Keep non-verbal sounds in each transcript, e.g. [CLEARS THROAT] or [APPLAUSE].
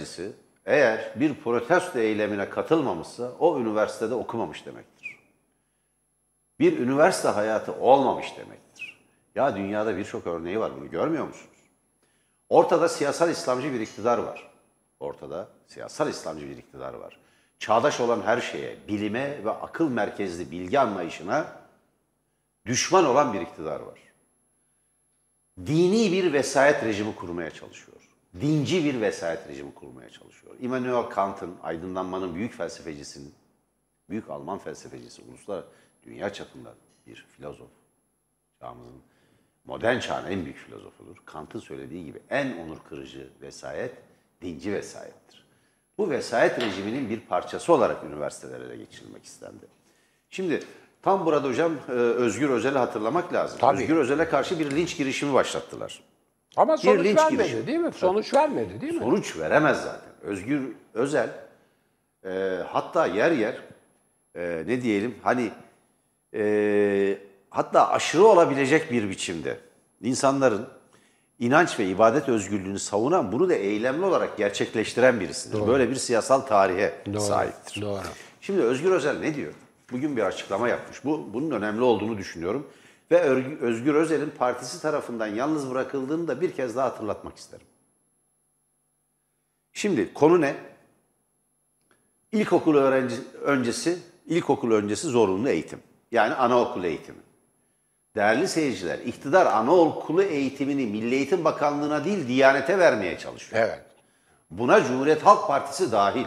öğrencisi eğer bir protesto eylemine katılmamışsa o üniversitede okumamış demektir. Bir üniversite hayatı olmamış demektir. Ya dünyada birçok örneği var bunu görmüyor musunuz? Ortada siyasal İslamcı bir iktidar var. Ortada siyasal İslamcı bir iktidar var. Çağdaş olan her şeye, bilime ve akıl merkezli bilgi anlayışına düşman olan bir iktidar var. Dini bir vesayet rejimi kurmaya çalışıyor. Dinci bir vesayet rejimi kurmaya çalışıyor. Immanuel Kant'ın, aydınlanmanın büyük felsefecisinin, büyük Alman felsefecisi, uluslar dünya çapında bir filozof. Çağımızın modern çağın en büyük filozofudur. Kant'ın söylediği gibi en onur kırıcı vesayet dinci vesayettir. Bu vesayet rejiminin bir parçası olarak üniversitelere ele geçirilmek istendi. Şimdi tam burada hocam e, Özgür Özel'i hatırlamak lazım. Tabii. Özgür Özel'e karşı bir linç girişimi başlattılar. Ama sonuç linç vermedi girişimi. değil mi? Sonuç vermedi değil mi? Sonuç veremez zaten. Özgür Özel e, hatta yer yer e, ne diyelim hani e, hatta aşırı olabilecek bir biçimde insanların inanç ve ibadet özgürlüğünü savunan bunu da eylemli olarak gerçekleştiren birisidir. Böyle bir siyasal tarihe sahiptir. Doğru. Şimdi Özgür Özel ne diyor? Bugün bir açıklama yapmış. Bu bunun önemli olduğunu düşünüyorum. Ve Özgür Özel'in partisi tarafından yalnız bırakıldığını da bir kez daha hatırlatmak isterim. Şimdi konu ne? İlkokul öğrenci öncesi, ilkokul öncesi zorunlu eğitim. Yani anaokulu eğitimi. Değerli seyirciler, iktidar anaokulu eğitimini Milli Eğitim Bakanlığı'na değil Diyanet'e vermeye çalışıyor. Evet. Buna Cumhuriyet Halk Partisi dahil.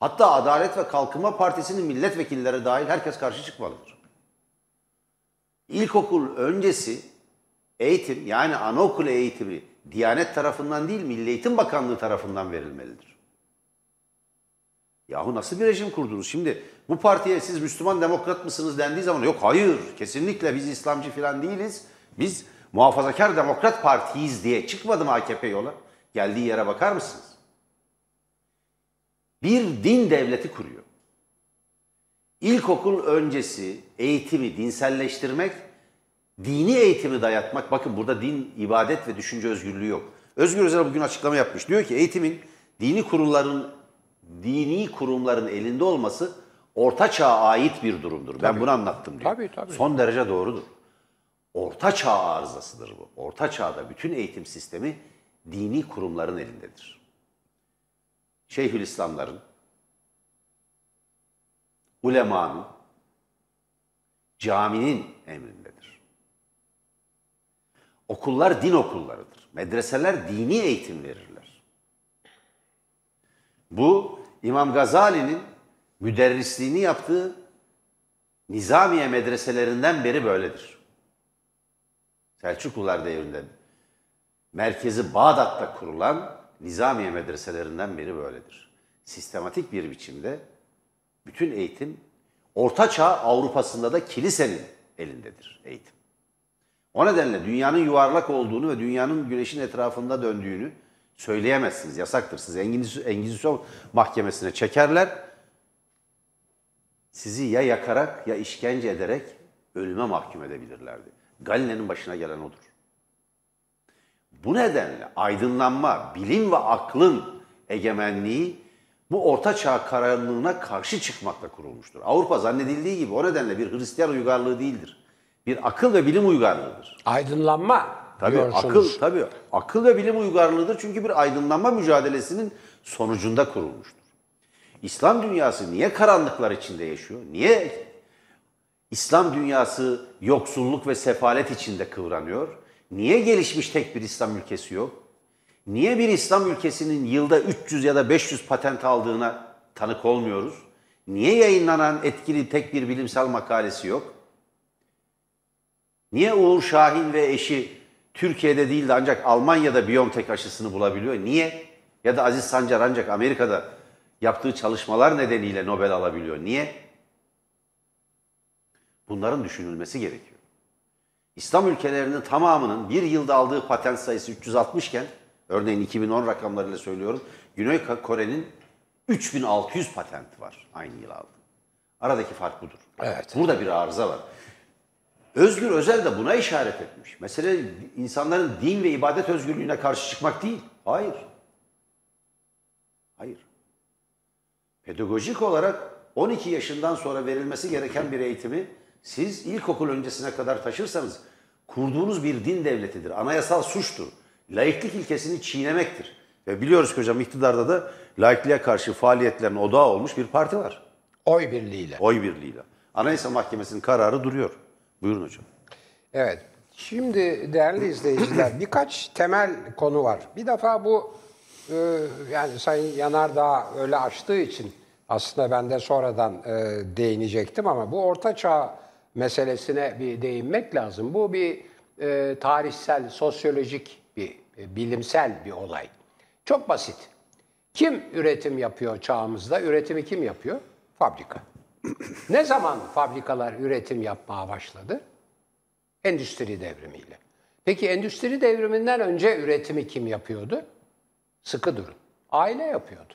Hatta Adalet ve Kalkınma Partisi'nin milletvekilleri dahil herkes karşı çıkmalıdır. İlkokul öncesi eğitim yani anaokulu eğitimi Diyanet tarafından değil Milli Eğitim Bakanlığı tarafından verilmelidir. Yahu nasıl bir rejim kurdunuz? Şimdi bu partiye siz Müslüman demokrat mısınız dendiği zaman yok hayır kesinlikle biz İslamcı falan değiliz. Biz muhafazakar demokrat partiyiz diye çıkmadı mı AKP yola? Geldiği yere bakar mısınız? Bir din devleti kuruyor. İlkokul öncesi eğitimi dinselleştirmek, dini eğitimi dayatmak. Bakın burada din, ibadet ve düşünce özgürlüğü yok. Özgür Özel bugün açıklama yapmış. Diyor ki eğitimin dini kurumların dini kurumların elinde olması orta çağa ait bir durumdur. Ben bunu anlattım diyor. Tabii, tabii. Son derece doğrudur. Orta çağ arızasıdır bu. Orta çağda bütün eğitim sistemi dini kurumların elindedir. Şeyhülislamların, ulemanın, caminin emrindedir. Okullar din okullarıdır. Medreseler dini eğitim verirler. Bu İmam Gazali'nin müderrisliğini yaptığı Nizamiye medreselerinden beri böyledir. Selçuklular devrinde merkezi Bağdat'ta kurulan Nizamiye medreselerinden beri böyledir. Sistematik bir biçimde bütün eğitim Orta Çağ Avrupa'sında da kilisenin elindedir eğitim. O nedenle dünyanın yuvarlak olduğunu ve dünyanın güneşin etrafında döndüğünü söyleyemezsiniz. Yasaktır. Engizisyon, Engizisyon mahkemesine çekerler. Sizi ya yakarak ya işkence ederek ölüme mahkum edebilirlerdi. Galile'nin başına gelen odur. Bu nedenle aydınlanma, bilim ve aklın egemenliği bu orta çağ karanlığına karşı çıkmakla kurulmuştur. Avrupa zannedildiği gibi o nedenle bir Hristiyan uygarlığı değildir. Bir akıl ve bilim uygarlığıdır. Aydınlanma Tabii akıl tabii akıl ve bilim uygarlığıdır çünkü bir aydınlanma mücadelesinin sonucunda kurulmuştur. İslam dünyası niye karanlıklar içinde yaşıyor? Niye İslam dünyası yoksulluk ve sefalet içinde kıvranıyor? Niye gelişmiş tek bir İslam ülkesi yok? Niye bir İslam ülkesinin yılda 300 ya da 500 patent aldığına tanık olmuyoruz? Niye yayınlanan etkili tek bir bilimsel makalesi yok? Niye Uğur Şahin ve eşi Türkiye'de değil de ancak Almanya'da Biontech aşısını bulabiliyor? Niye? Ya da Aziz Sancar ancak Amerika'da yaptığı çalışmalar nedeniyle Nobel alabiliyor. Niye? Bunların düşünülmesi gerekiyor. İslam ülkelerinin tamamının bir yılda aldığı patent sayısı 360 iken, örneğin 2010 rakamlarıyla söylüyorum, Güney Kore'nin 3600 patenti var aynı yıl aldı. Aradaki fark budur. Evet. Burada bir arıza var. Özgür Özel de buna işaret etmiş. Mesele insanların din ve ibadet özgürlüğüne karşı çıkmak değil. Hayır. Hayır. Pedagojik olarak 12 yaşından sonra verilmesi gereken bir eğitimi siz ilkokul öncesine kadar taşırsanız kurduğunuz bir din devletidir. Anayasal suçtur. Laiklik ilkesini çiğnemektir. Ve biliyoruz ki hocam iktidarda da laikliğe karşı faaliyetlerin odağı olmuş bir parti var. Oy birliğiyle. Oy birliğiyle. Anayasa Mahkemesi'nin kararı duruyor. Buyurun hocam. Evet. Şimdi değerli izleyiciler [COUGHS] birkaç temel konu var. Bir defa bu e, yani Sayın Yanardağ öyle açtığı için aslında ben de sonradan e, değinecektim ama bu orta çağ meselesine bir değinmek lazım. Bu bir e, tarihsel, sosyolojik bilimsel bir olay. Çok basit. Kim üretim yapıyor çağımızda? Üretimi kim yapıyor? Fabrika. [CLEARS THROAT] ne zaman fabrikalar üretim yapmaya başladı? Endüstri devrimiyle. Peki endüstri devriminden önce üretimi kim yapıyordu? Sıkı durun. Aile yapıyordu.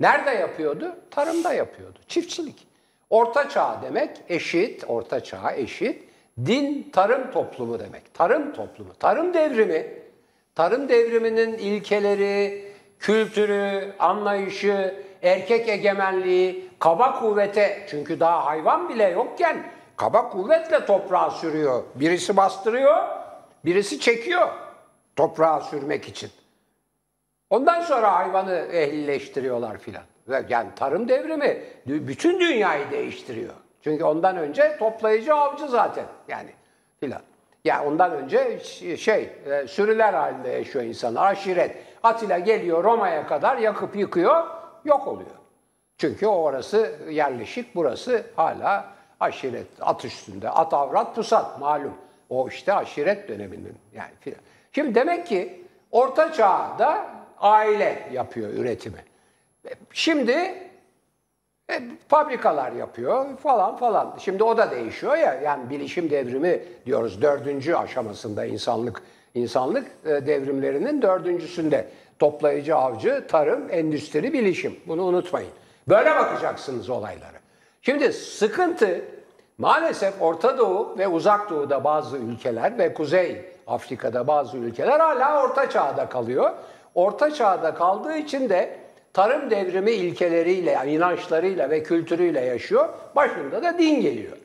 Nerede yapıyordu? Tarımda yapıyordu. Çiftçilik. Orta çağ demek eşit, orta çağ eşit. Din tarım toplumu demek. Tarım toplumu. Tarım devrimi. Tarım devriminin ilkeleri, kültürü, anlayışı, erkek egemenliği, kaba kuvvete çünkü daha hayvan bile yokken kaba kuvvetle toprağa sürüyor. Birisi bastırıyor, birisi çekiyor toprağa sürmek için. Ondan sonra hayvanı ehlileştiriyorlar filan. Yani tarım devrimi bütün dünyayı değiştiriyor. Çünkü ondan önce toplayıcı avcı zaten yani filan. Ya ondan önce şey e, sürüler halinde yaşıyor insanlar. Aşiret. Atilla geliyor Roma'ya kadar yakıp yıkıyor, yok oluyor. Çünkü orası yerleşik, burası hala aşiret, at üstünde. At avrat pusat malum. O işte aşiret döneminin yani filan. Şimdi demek ki Orta Çağ'da aile yapıyor üretimi. Şimdi e, fabrikalar yapıyor falan falan. Şimdi o da değişiyor ya. Yani bilişim devrimi diyoruz dördüncü aşamasında insanlık insanlık e, devrimlerinin dördüncüsünde toplayıcı, avcı, tarım, endüstri, bilişim. Bunu unutmayın. Böyle bakacaksınız olaylara. Şimdi sıkıntı maalesef Orta Doğu ve Uzak Doğu'da bazı ülkeler ve Kuzey Afrika'da bazı ülkeler hala Orta Çağ'da kalıyor. Orta Çağ'da kaldığı için de tarım devrimi ilkeleriyle, inançlarıyla ve kültürüyle yaşıyor. Başında da din geliyor.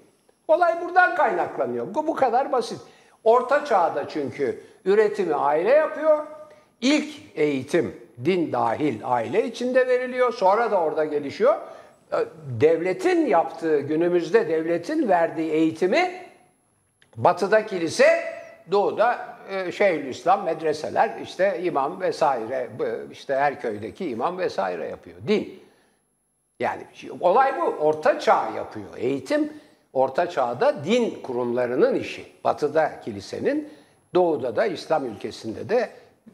Olay buradan kaynaklanıyor. Bu, bu kadar basit. Orta çağda çünkü üretimi aile yapıyor. İlk eğitim din dahil aile içinde veriliyor. Sonra da orada gelişiyor. Devletin yaptığı, günümüzde devletin verdiği eğitimi batıda kilise, doğuda e, Şeyhülislam medreseler işte imam vesaire işte her köydeki imam vesaire yapıyor. Din. Yani olay bu. Orta çağ yapıyor. Eğitim orta çağda din kurumlarının işi. Batıda kilisenin, doğuda da İslam ülkesinde de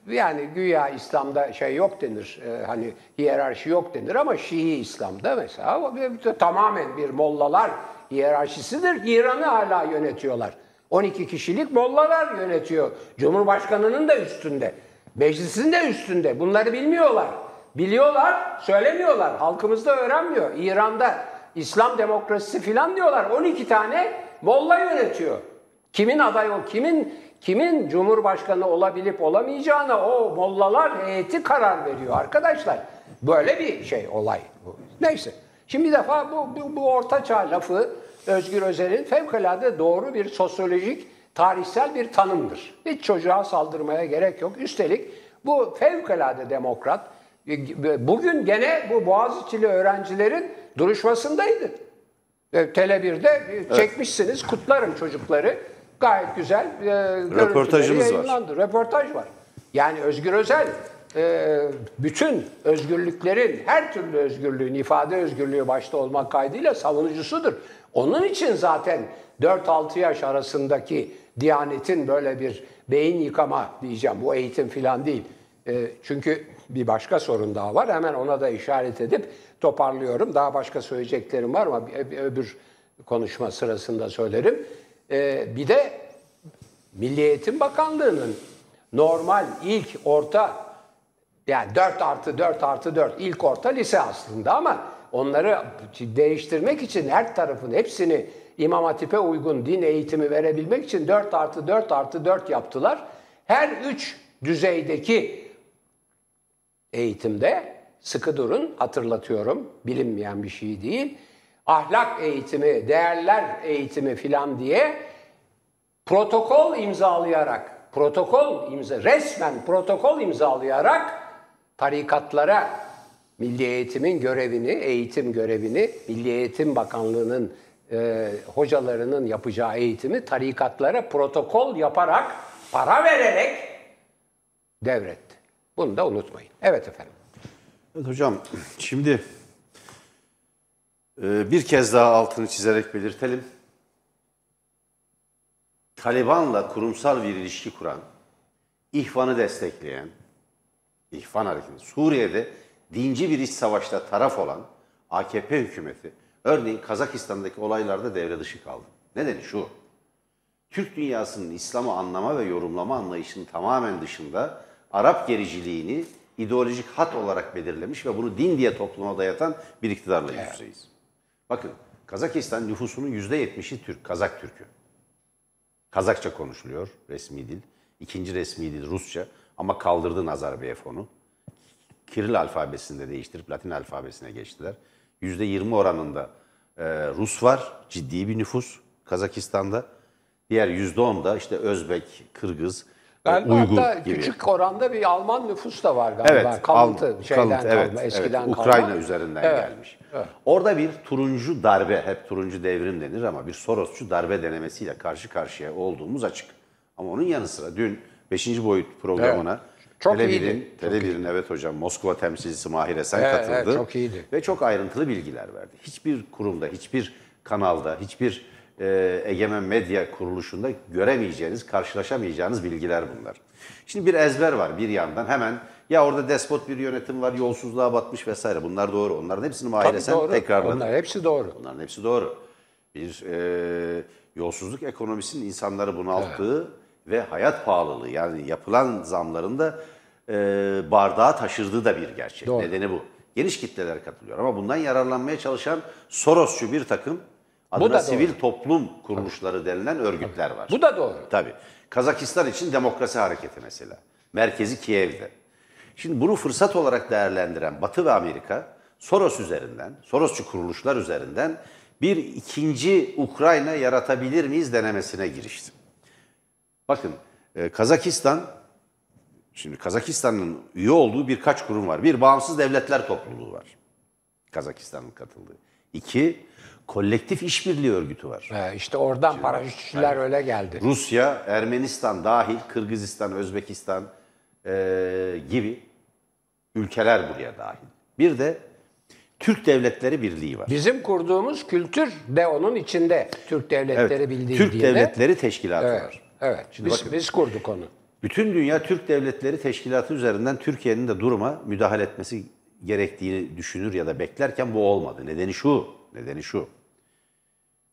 yani güya İslam'da şey yok denir. E, hani hiyerarşi yok denir ama Şii İslam'da mesela tamamen bir mollalar hiyerarşisidir. İran'ı hala yönetiyorlar. 12 kişilik mollalar yönetiyor. Cumhurbaşkanının da üstünde. Meclisin de üstünde. Bunları bilmiyorlar. Biliyorlar, söylemiyorlar. Halkımız da öğrenmiyor. İran'da İslam demokrasisi filan diyorlar. 12 tane molla yönetiyor. Kimin aday o, kimin kimin cumhurbaşkanı olabilip olamayacağına o mollalar heyeti karar veriyor arkadaşlar. Böyle bir şey olay. Neyse. Şimdi bir defa bu, bu, bu ortaçağ lafı Özgür Özel'in fevkalade doğru bir sosyolojik, tarihsel bir tanımdır. Hiç çocuğa saldırmaya gerek yok. Üstelik bu fevkalade demokrat, bugün gene bu Boğaziçi'li öğrencilerin duruşmasındaydı. Tele 1'de çekmişsiniz, kutlarım çocukları. Gayet güzel e, Röportajımız var. Röportaj var. Yani Özgür Özel e, bütün özgürlüklerin, her türlü özgürlüğün, ifade özgürlüğü başta olmak kaydıyla savunucusudur. Onun için zaten 4-6 yaş arasındaki Diyanet'in böyle bir beyin yıkama diyeceğim. Bu eğitim falan değil. E, çünkü bir başka sorun daha var. Hemen ona da işaret edip toparlıyorum. Daha başka söyleyeceklerim var ama öbür konuşma sırasında söylerim. E, bir de Milli Eğitim Bakanlığı'nın normal ilk orta yani 4 artı 4 artı 4 ilk orta lise aslında ama onları değiştirmek için her tarafın hepsini İmam Hatip'e uygun din eğitimi verebilmek için 4 artı 4 artı 4 yaptılar. Her üç düzeydeki eğitimde sıkı durun hatırlatıyorum bilinmeyen bir şey değil. Ahlak eğitimi, değerler eğitimi filan diye protokol imzalayarak, protokol imza, resmen protokol imzalayarak tarikatlara Milli Eğitim'in görevini, eğitim görevini, Milli Eğitim Bakanlığı'nın e, hocalarının yapacağı eğitimi tarikatlara protokol yaparak, para vererek devretti. Bunu da unutmayın. Evet efendim. Evet hocam şimdi e, bir kez daha altını çizerek belirtelim. Taliban'la kurumsal bir ilişki kuran, İhvan'ı destekleyen, İhvan hareketi, Suriye'de dinci bir iç savaşta taraf olan AKP hükümeti, örneğin Kazakistan'daki olaylarda devre dışı kaldı. Nedeni şu, Türk dünyasının İslam'ı anlama ve yorumlama anlayışının tamamen dışında Arap gericiliğini ideolojik hat olarak belirlemiş ve bunu din diye topluma dayatan bir iktidarla yüz yüzeyiz. Bakın Kazakistan nüfusunun %70'i Türk, Kazak Türk'ü. Kazakça konuşuluyor resmi dil. İkinci resmi dil Rusça ama kaldırdı Nazarbayev onu. Kiril alfabesini de değiştirip Latin alfabesine geçtiler. %20 oranında e, Rus var, ciddi bir nüfus Kazakistan'da. Diğer %10 da işte Özbek, Kırgız, e, Galiba Uygur hatta gibi. küçük oranda bir Alman nüfus da var galiba. Evet, kalıntı Al- şeyden kalıntı, kalma, evet, eskiden evet, kalma. Ukrayna üzerinden Evet, gelmiş. Orada bir turuncu darbe, hep turuncu devrim denir ama bir Sorosçu darbe denemesiyle karşı karşıya olduğumuz açık. Ama onun yanı sıra dün 5. boyut programına Evet. Çok Tele1'in, iyiydi, çok Tele1'in evet hocam Moskova temsilcisi Mahir Esen Evet, katıldı. evet, çok iyiydi. Ve çok ayrıntılı bilgiler verdi. Hiçbir kurumda, hiçbir kanalda, hiçbir e, egemen medya kuruluşunda göremeyeceğiniz, karşılaşamayacağınız bilgiler bunlar. Şimdi bir ezber var bir yandan hemen ya orada despot bir yönetim var, yolsuzluğa batmış vesaire. Bunlar doğru. Onların hepsini Mahir Esen tekrarladı. Onlar hepsi doğru. Bunların hepsi doğru. Bir e, yolsuzluk ekonomisinin insanları bunalttığı ve hayat pahalılığı yani yapılan zamların da e, bardağa taşırdığı da bir gerçek. Doğru. Nedeni bu. Geniş kitleler katılıyor ama bundan yararlanmaya çalışan Sorosçu bir takım adına da sivil doğru. toplum kuruluşları denilen örgütler var. Bu da doğru. Tabii. Kazakistan için demokrasi hareketi mesela. Merkezi Kiev'de. Şimdi bunu fırsat olarak değerlendiren Batı ve Amerika Soros üzerinden, Sorosçu kuruluşlar üzerinden bir ikinci Ukrayna yaratabilir miyiz denemesine girişti. Bakın e, Kazakistan, şimdi Kazakistan'ın üye olduğu birkaç kurum var. Bir, Bağımsız Devletler Topluluğu var. Kazakistan'ın katıldığı. İki, Kolektif İşbirliği Örgütü var. Ee, işte oradan paraşütçüler öyle geldi. Rusya, Ermenistan dahil, Kırgızistan, Özbekistan eee, gibi ülkeler buraya dahil. Bir de Türk Devletleri Birliği var. Bizim kurduğumuz kültür de onun içinde. Türk devletleri Evet, bildiği Türk diye de. Devletleri Teşkilatı Evet. var. Evet. Şimdi biz, bakın. biz kurduk onu. Bütün dünya Türk Devletleri Teşkilatı üzerinden Türkiye'nin de duruma müdahale etmesi gerektiğini düşünür ya da beklerken bu olmadı. Nedeni şu, nedeni şu.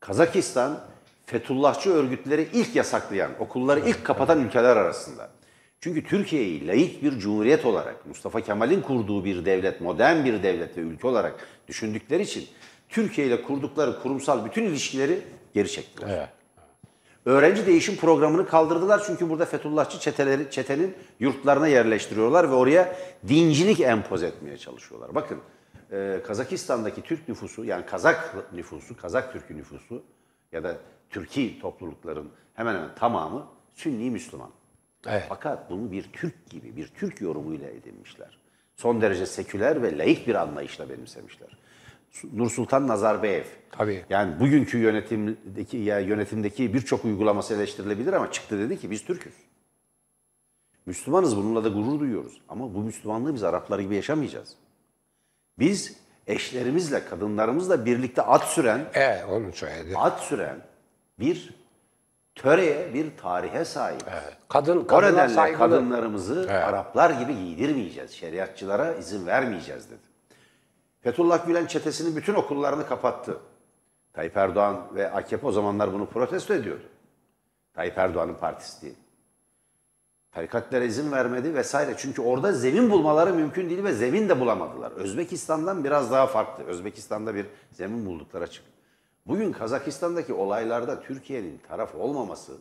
Kazakistan Fethullahçı örgütleri ilk yasaklayan, okulları ilk kapatan ülkeler arasında. Çünkü Türkiye'yi laik bir cumhuriyet olarak, Mustafa Kemal'in kurduğu bir devlet, modern bir devlet ve ülke olarak düşündükleri için Türkiye ile kurdukları kurumsal bütün ilişkileri geri çektiler. Evet. Öğrenci değişim programını kaldırdılar çünkü burada Fethullahçı çeteleri, çetenin yurtlarına yerleştiriyorlar ve oraya dincilik empoze etmeye çalışıyorlar. Bakın e, Kazakistan'daki Türk nüfusu yani Kazak nüfusu, Kazak Türk'ü nüfusu ya da Türkiye toplulukların hemen hemen tamamı Sünni Müslüman. Evet. Fakat bunu bir Türk gibi, bir Türk yorumuyla edinmişler. Son derece seküler ve laik bir anlayışla benimsemişler. Nursultan Nazarbayev. Tabii. Yani bugünkü yönetimdeki ya yönetimdeki birçok uygulaması eleştirilebilir ama çıktı dedi ki biz Türk'üz. Müslümanız bununla da gurur duyuyoruz. Ama bu Müslümanlığı biz Araplar gibi yaşamayacağız. Biz eşlerimizle, kadınlarımızla birlikte at süren, Evet, onu söyledi. at süren bir töreye, bir tarihe sahip. Kadın, O nedenle saygılı. kadınlarımızı Araplar gibi giydirmeyeceğiz. Şeriatçılara izin vermeyeceğiz dedi. Fethullah Gülen çetesinin bütün okullarını kapattı. Tayyip Erdoğan ve AKP o zamanlar bunu protesto ediyordu. Tayyip Erdoğan'ın partisi değil. Tarikatlere izin vermedi vesaire. Çünkü orada zemin bulmaları mümkün değil ve zemin de bulamadılar. Özbekistan'dan biraz daha farklı. Özbekistan'da bir zemin buldukları açık. Bugün Kazakistan'daki olaylarda Türkiye'nin taraf olmaması,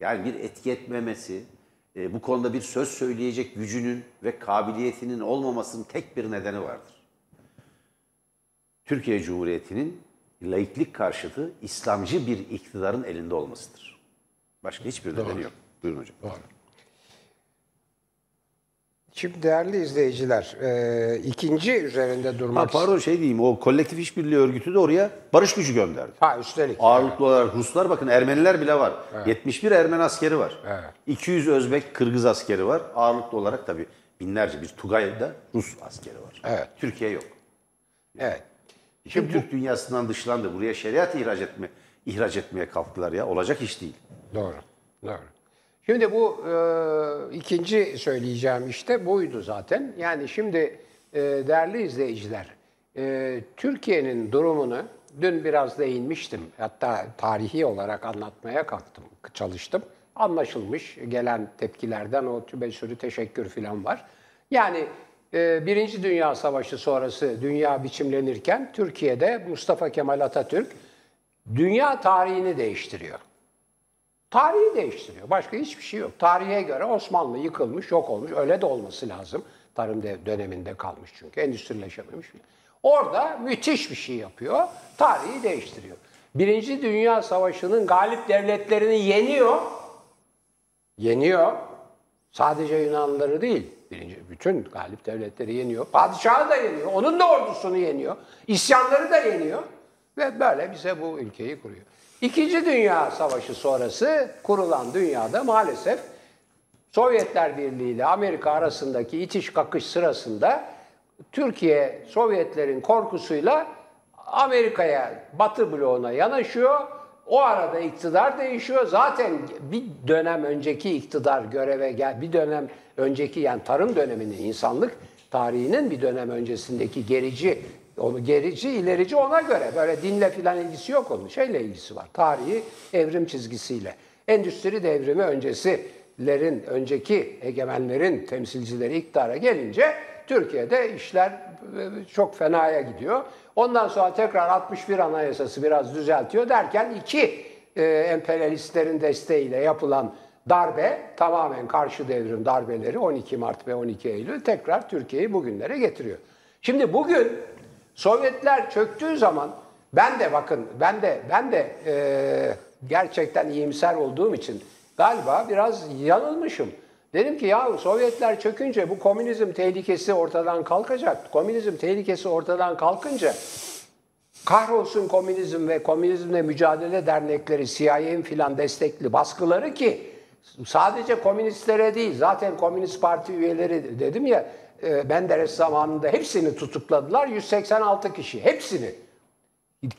yani bir etki etmemesi e, bu konuda bir söz söyleyecek gücünün ve kabiliyetinin olmamasının tek bir nedeni vardır. Türkiye Cumhuriyeti'nin laiklik karşıtı İslamcı bir iktidarın elinde olmasıdır. Başka hiçbir nedeni yok. Buyurun hocam. Şimdi değerli izleyiciler, e, ikinci üzerinde Ha, durmak pardon şey diyeyim o kolektif işbirliği örgütü de oraya barış gücü gönderdi. Ha üstelik. Ağırlıklı olarak Ruslar bakın Ermeniler bile var. 71 Ermeni askeri var. Evet. 200 Özbek, Kırgız askeri var. Ağırlıklı olarak tabii binlerce bir Tugay'da Rus askeri var. Evet. Türkiye yok. Evet. Şimdi Türk dünyasından dışlandı. Buraya şeriat ihraç etme ihraç etmeye kalktılar ya. Olacak iş değil. Doğru. Doğru. Şimdi bu e, ikinci söyleyeceğim işte buydu zaten. Yani şimdi e, değerli izleyiciler, e, Türkiye'nin durumunu dün biraz değinmiştim. Hatta tarihi olarak anlatmaya kalktım, çalıştım. Anlaşılmış gelen tepkilerden o bir sürü teşekkür falan var. Yani Birinci Dünya Savaşı sonrası dünya biçimlenirken Türkiye'de Mustafa Kemal Atatürk dünya tarihini değiştiriyor. Tarihi değiştiriyor. Başka hiçbir şey yok. Tarihe göre Osmanlı yıkılmış, yok olmuş. Öyle de olması lazım. Tarım döneminde kalmış çünkü. Endüstrileşememiş. Orada müthiş bir şey yapıyor. Tarihi değiştiriyor. Birinci Dünya Savaşı'nın galip devletlerini yeniyor. Yeniyor. Sadece Yunanlıları değil. Birinci, bütün galip devletleri yeniyor. Padişahı da yeniyor. Onun da ordusunu yeniyor. İsyanları da yeniyor. Ve böyle bize bu ülkeyi kuruyor. İkinci Dünya Savaşı sonrası kurulan dünyada maalesef Sovyetler Birliği ile Amerika arasındaki itiş kakış sırasında Türkiye Sovyetlerin korkusuyla Amerika'ya, Batı bloğuna yanaşıyor. O arada iktidar değişiyor. Zaten bir dönem önceki iktidar göreve gel, bir dönem önceki yani tarım döneminin insanlık tarihinin bir dönem öncesindeki gerici onu gerici, ilerici ona göre. Böyle dinle filan ilgisi yok onun. Şeyle ilgisi var. Tarihi evrim çizgisiyle. Endüstri devrimi öncesilerin, önceki egemenlerin temsilcileri iktidara gelince Türkiye'de işler e, çok fenaya gidiyor. Ondan sonra tekrar 61 Anayasası biraz düzeltiyor derken iki e, emperyalistlerin desteğiyle yapılan darbe tamamen karşı devrim darbeleri 12 Mart ve 12 Eylül tekrar Türkiye'yi bugünlere getiriyor. Şimdi bugün Sovyetler çöktüğü zaman ben de bakın ben de ben de e, gerçekten iyimser olduğum için galiba biraz yanılmışım. Dedim ki ya Sovyetler çökünce bu komünizm tehlikesi ortadan kalkacak. Komünizm tehlikesi ortadan kalkınca kahrolsun komünizm ve komünizmle mücadele dernekleri, CIA'nin filan destekli baskıları ki sadece komünistlere değil zaten Komünist Parti üyeleri dedim ya e, Menderes zamanında hepsini tutukladılar 186 kişi hepsini.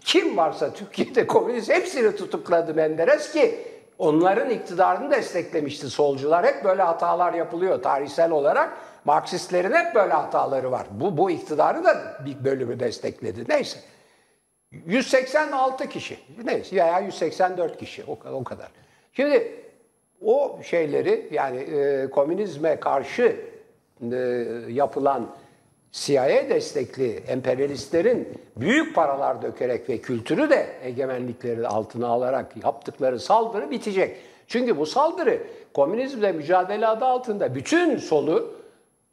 Kim varsa Türkiye'de komünist hepsini tutukladı Menderes ki onların iktidarını desteklemişti solcular. Hep böyle hatalar yapılıyor tarihsel olarak. Marksistlerin hep böyle hataları var. Bu, bu iktidarı da bir bölümü destekledi. Neyse. 186 kişi. Neyse ya 184 kişi o, o kadar. Şimdi o şeyleri yani e, komünizme karşı e, yapılan CIA destekli emperyalistlerin büyük paralar dökerek ve kültürü de egemenlikleri altına alarak yaptıkları saldırı bitecek. Çünkü bu saldırı komünizmle mücadele adı altında bütün solu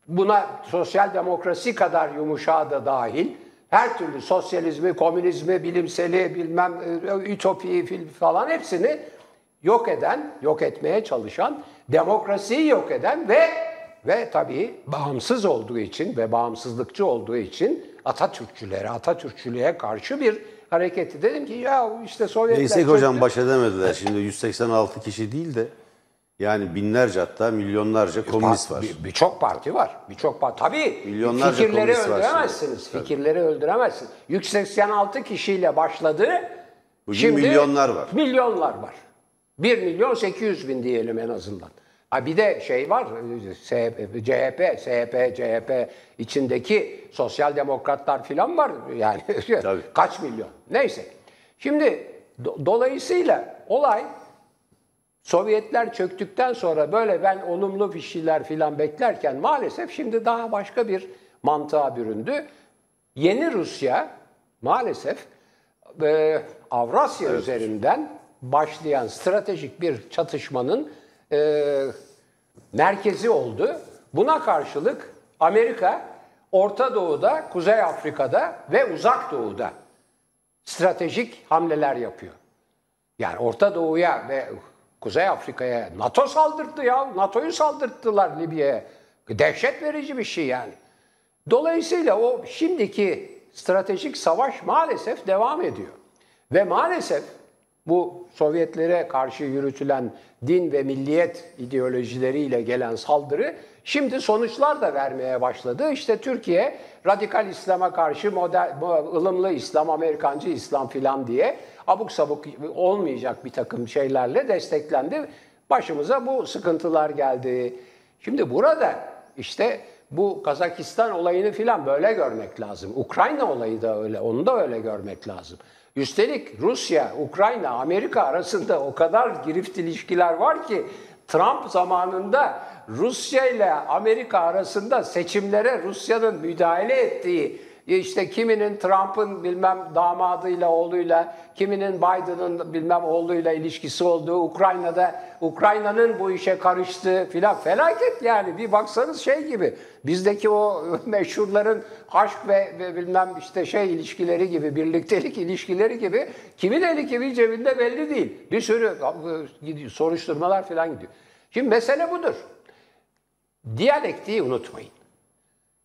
buna sosyal demokrasi kadar yumuşağı da dahil her türlü sosyalizmi, komünizmi, bilimseli, bilmem e, ütopiyi falan hepsini yok eden, yok etmeye çalışan, demokrasiyi yok eden ve ve tabii bağımsız olduğu için ve bağımsızlıkçı olduğu için Atatürkçülere, Atatürkçülüğe karşı bir hareketi. Dedim ki ya işte Sovyetler... Neyse ki hocam baş edemediler. Şimdi 186 kişi değil de yani binlerce hatta milyonlarca komünist var. Bir- Birçok parti var. Birçok parti. Tabii Milyonlarca fikirleri komünist var öldüremezsiniz. Fikirleri öldüremezsiniz. 186 kişiyle başladı. Bugün milyonlar var. Milyonlar var. 1 milyon 800 bin diyelim en azından. Ha bir de şey var, CHP, SHP, CHP içindeki sosyal demokratlar filan var yani [LAUGHS] Tabii. kaç milyon. Neyse. Şimdi do- dolayısıyla olay Sovyetler çöktükten sonra böyle ben olumlu bir şeyler filan beklerken maalesef şimdi daha başka bir mantığa büründü. Yeni Rusya maalesef e, Avrasya üzerinden başlayan stratejik bir çatışmanın e, merkezi oldu. Buna karşılık Amerika Orta Doğu'da, Kuzey Afrika'da ve Uzak Doğu'da stratejik hamleler yapıyor. Yani Orta Doğu'ya ve Kuzey Afrika'ya NATO saldırttı ya. NATO'yu saldırttılar Libya'ya. Dehşet verici bir şey yani. Dolayısıyla o şimdiki stratejik savaş maalesef devam ediyor. Ve maalesef bu Sovyetlere karşı yürütülen din ve milliyet ideolojileriyle gelen saldırı şimdi sonuçlar da vermeye başladı. İşte Türkiye radikal İslam'a karşı model, ılımlı İslam, Amerikancı İslam filan diye abuk sabuk olmayacak bir takım şeylerle desteklendi. Başımıza bu sıkıntılar geldi. Şimdi burada işte bu Kazakistan olayını filan böyle görmek lazım. Ukrayna olayı da öyle, onu da öyle görmek lazım. Üstelik Rusya, Ukrayna, Amerika arasında o kadar girift ilişkiler var ki Trump zamanında Rusya ile Amerika arasında seçimlere Rusya'nın müdahale ettiği işte kiminin Trump'ın bilmem damadıyla oğluyla, kiminin Biden'ın bilmem oğluyla ilişkisi olduğu, Ukrayna'da Ukrayna'nın bu işe karıştığı filan felaket yani. Bir baksanız şey gibi bizdeki o [LAUGHS] meşhurların aşk ve, ve bilmem işte şey ilişkileri gibi, birliktelik ilişkileri gibi kimin eli kimin cebinde belli değil. Bir sürü soruşturmalar filan gidiyor. Şimdi mesele budur. Diyalektiği unutmayın.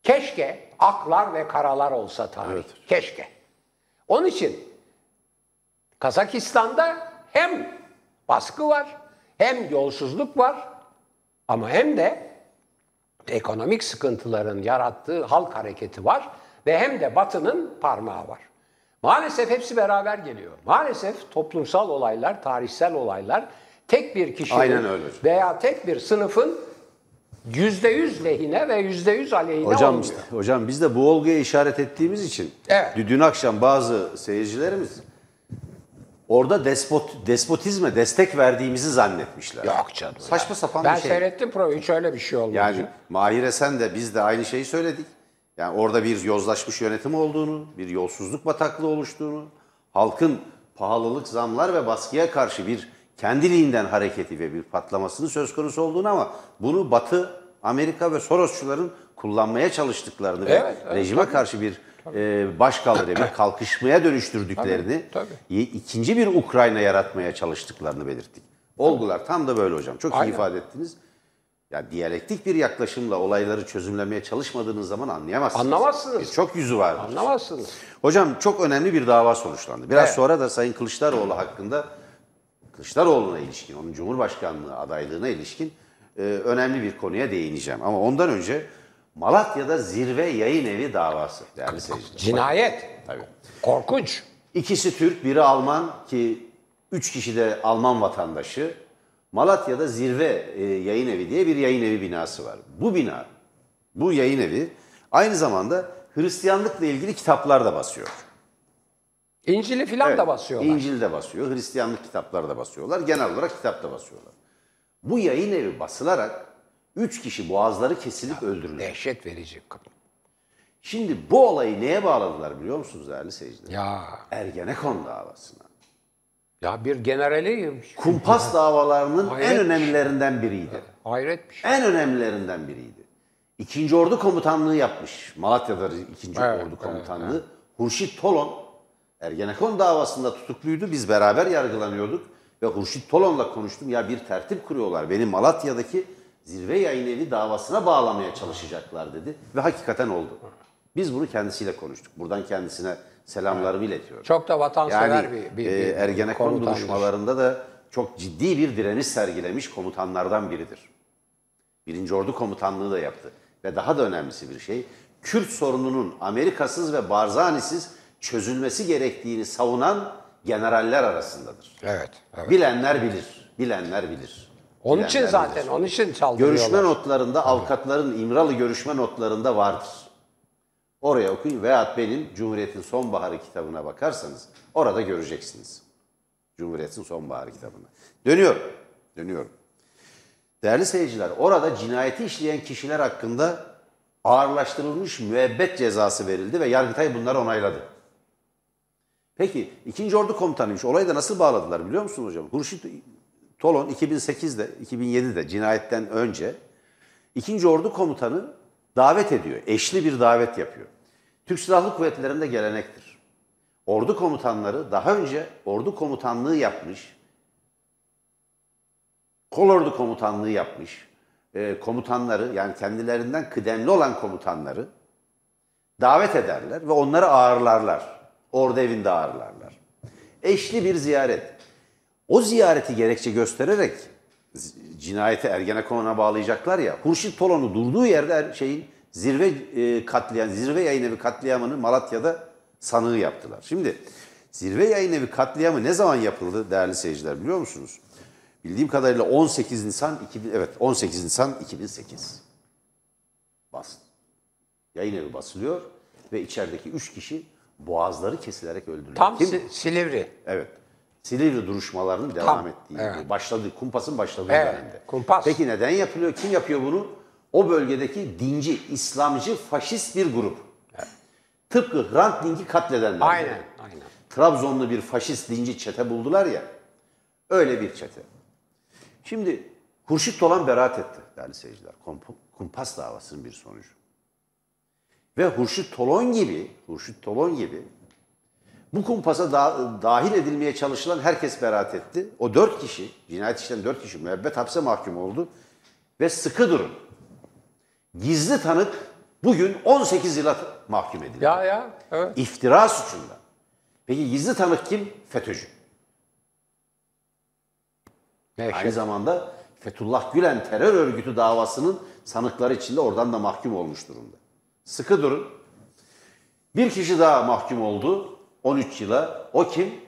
Keşke aklar ve karalar olsa tarih. Evet. Keşke. Onun için Kazakistan'da hem baskı var, hem yolsuzluk var ama hem de ekonomik sıkıntıların yarattığı halk hareketi var ve hem de Batı'nın parmağı var. Maalesef hepsi beraber geliyor. Maalesef toplumsal olaylar, tarihsel olaylar tek bir kişinin veya tek bir sınıfın yüzde yüz lehine ve yüzde yüz aleyhine Hocam olmuyor. hocam biz de bu olguya işaret ettiğimiz için Evet. dün akşam bazı seyircilerimiz orada despot despotizme destek verdiğimizi zannetmişler. Yok canım. Saçma sapan ben bir şey. seyrettim programı hiç öyle bir şey olmadı. Yani Mahire sen de biz de aynı şeyi söyledik. Yani orada bir yozlaşmış yönetim olduğunu, bir yolsuzluk bataklığı oluştuğunu, halkın pahalılık, zamlar ve baskıya karşı bir kendiliğinden hareketi ve bir patlamasının söz konusu olduğunu ama bunu Batı, Amerika ve Sorosçuların kullanmaya çalıştıklarını Evet, ve evet, rejime karşı bir e, başkaldırıya, bir [CLEARS THROAT] kalkışmaya dönüştürdüklerini, Tabii, y- ikinci bir Ukrayna yaratmaya çalıştıklarını belirttik. Olgular tam da böyle hocam. Çok iyi Aynen. ifade ettiniz. Ya diyalektik bir yaklaşımla olayları çözümlemeye çalışmadığınız zaman anlayamazsınız. Anlamazsınız. Birçok yüzü var. Anlamazsınız. Hocam çok önemli bir dava sonuçlandı. Biraz Evet. sonra da Sayın Kılıçdaroğlu hakkında Kılıçdaroğlu'na ilişkin, onun Cumhurbaşkanlığı adaylığına ilişkin e, önemli bir konuya değineceğim. Ama ondan önce Malatya'da zirve yayın evi davası değerli seyirciler. Cinayet. Tabii. Korkunç. İkisi Türk, biri Alman ki üç kişi de Alman vatandaşı. Malatya'da Zirve e, Yayın Evi diye bir yayın evi binası var. Bu bina, bu yayın evi aynı zamanda Hristiyanlıkla ilgili kitaplar da basıyor. İncil'i filan Evet, da basıyorlar. İncil de basıyor, Hristiyanlık kitapları da basıyorlar. Genel olarak kitap da basıyorlar. Bu yayın evi basılarak üç kişi boğazları kesilip öldürülüyor. Dehşet verici. Şimdi bu olayı neye bağladılar biliyor musunuz değerli seyirciler? Ya Ergenekon davasına. ya bir generali Kumpas davalarının en Hayret. önemlilerinden biriydi. hayret bir şey. En önemlilerinden biriydi. İkinci Ordu Komutanlığı yapmış. Malatya'da ikinci Evet, Ordu Komutanlığı. Hurşit Tolon Ergenekon davasında tutukluydu. Biz beraber yargılanıyorduk. Ve Hurşit Tolon'la konuştum. Ya bir tertip kuruyorlar. Beni Malatya'daki zirve yayın evi davasına bağlamaya çalışacaklar dedi. Ve hakikaten oldu. Biz bunu kendisiyle konuştuk. Buradan kendisine selamlarımı iletiyorum. Çok da vatansever Yani bir, bir, e, bir Ergenekon komutandır. duruşmalarında da çok ciddi bir direniş sergilemiş komutanlardan biridir. Birinci Ordu Komutanlığı da yaptı. Ve daha da önemlisi bir şey, Kürt sorununun Amerikasız ve Barzani'siz çözülmesi gerektiğini savunan generaller arasındadır. Evet. evet. Bilenler bilir, bilenler bilir. Onun için Bilenler zaten, bilir. onun için saldırıyorlar. Görüşme notlarında, avukatların İmralı görüşme notlarında vardır. Oraya okuyun veyahut benim Cumhuriyet'in Sonbaharı kitabına bakarsanız orada göreceksiniz. Cumhuriyet'in Sonbaharı kitabına. Dönüyorum, dönüyorum. Değerli seyirciler, orada cinayeti işleyen kişiler hakkında ağırlaştırılmış müebbet cezası verildi ve Yargıtay bunları onayladı. Peki, ikinci Ordu Komutanıymış. Olayı da nasıl bağladılar biliyor musunuz hocam? Hurşit Tolon 2008'de, 2007'de cinayetten önce 2. Ordu Komutanı davet ediyor. Eşli bir davet yapıyor. Türk Silahlı Kuvvetleri'nde gelenektir. Ordu komutanları daha önce ordu komutanlığı yapmış, kolordu komutanlığı yapmış e, komutanları yani kendilerinden kıdemli olan komutanları davet ederler ve onları ağırlarlar. Ordu evinde ağırlarlar. Eşli bir ziyaret. O ziyareti gerekçe göstererek cinayeti Ergenekon'a bağlayacaklar ya. Hurşit Tolon'u durduğu yerde şeyin zirve e, katliam, zirve yayın evi katliamını Malatya'da sanığı yaptılar. Şimdi zirve yayın evi katliamı ne zaman yapıldı değerli seyirciler biliyor musunuz? Bildiğim kadarıyla 18 Nisan 2000, evet 18 Nisan 2008. Bas. Yayın evi basılıyor ve içerideki 3 kişi boğazları kesilerek öldürülüyor. Tam Kim? Si- Silivri. Evet. Silivri duruşmalarının devam Tam, ettiği, evet. başladığı, kumpasın başladığı Evet, dönemde. kumpas. Peki neden yapılıyor? Kim yapıyor bunu? O bölgedeki dinci, İslamcı, faşist bir grup. Tıpkı Hrant Dink'i katledenler. Aynen, gibi. aynen. Trabzonlu bir faşist dinci çete buldular ya. Öyle bir çete. Şimdi Hurşit Tolan beraat etti değerli seyirciler. Kumpas davasının bir sonucu. Ve Hurşit Tolon gibi, Hurşit Tolon gibi bu kumpasa da- dahil edilmeye çalışılan herkes beraat etti. O dört kişi, cinayet işlenen dört kişi müebbet hapse mahkum oldu. Ve sıkı durun. Gizli tanık bugün 18 yıla mahkum edildi. Ya ya. Evet. İftira suçunda. Peki gizli tanık kim? FETÖ'cü. Dehşet. Aynı zamanda Fethullah Gülen terör örgütü davasının sanıkları içinde oradan da mahkum olmuş durumda. Sıkı durun. Bir kişi daha mahkum oldu 13 yıla. O kim?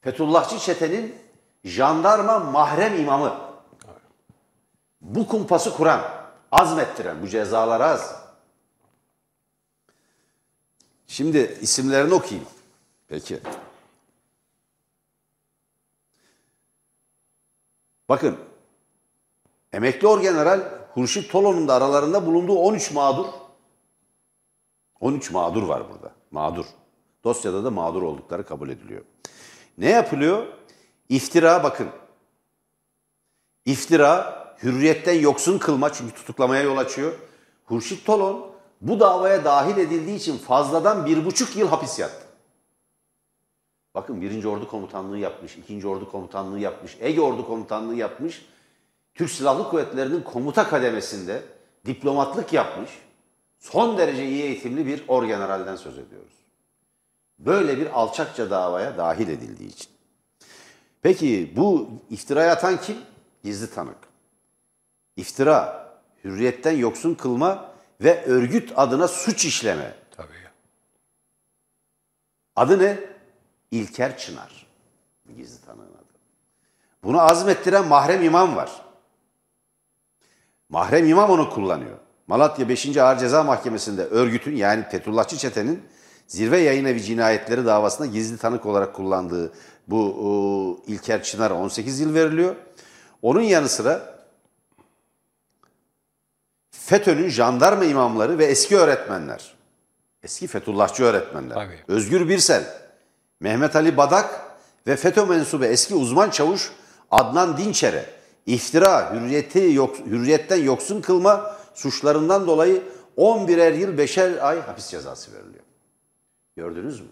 Fethullahçı çetenin jandarma mahrem imamı. Bu kumpası kuran, azmettiren, bu cezalar az. Şimdi isimlerini okuyayım. Peki. Bakın, emekli orgeneral Hurşit Tolon'un da aralarında bulunduğu 13 mağdur. 13 mağdur var burada. Mağdur. Dosyada da mağdur oldukları kabul ediliyor. Ne yapılıyor? İftira bakın. İftira, hürriyetten yoksun kılma çünkü tutuklamaya yol açıyor. Hurşit Tolon bu davaya dahil edildiği için fazladan bir buçuk yıl hapis yattı. Bakın birinci ordu komutanlığı yapmış, ikinci ordu komutanlığı yapmış, Ege ordu komutanlığı yapmış. Türk Silahlı Kuvvetleri'nin komuta kademesinde diplomatlık yapmış. Son derece iyi eğitimli bir orgeneralden söz ediyoruz. Böyle bir alçakça davaya dahil edildiği için. Peki bu iftiraya atan kim? Gizli tanık. İftira, hürriyetten yoksun kılma ve örgüt adına suç işleme. Tabii. Adı ne? İlker Çınar. Gizli tanığın adı. Bunu azmettiren mahrem imam var. Mahrem imam onu kullanıyor. Malatya 5. Ağır Ceza Mahkemesi'nde örgütün yani Fethullahçı çetenin zirve yayın evi cinayetleri davasında gizli tanık olarak kullandığı bu o, İlker Çınar'a 18 yıl veriliyor. Onun yanı sıra FETÖ'nün jandarma imamları ve eski öğretmenler, eski Fethullahçı öğretmenler, Tabii. Özgür Birsel, Mehmet Ali Badak ve FETÖ mensubu eski uzman çavuş Adnan Dinçer'e iftira, hürriyeti yok, hürriyetten yoksun kılma suçlarından dolayı 11'er yıl 5'er ay hapis cezası veriliyor. Gördünüz mü?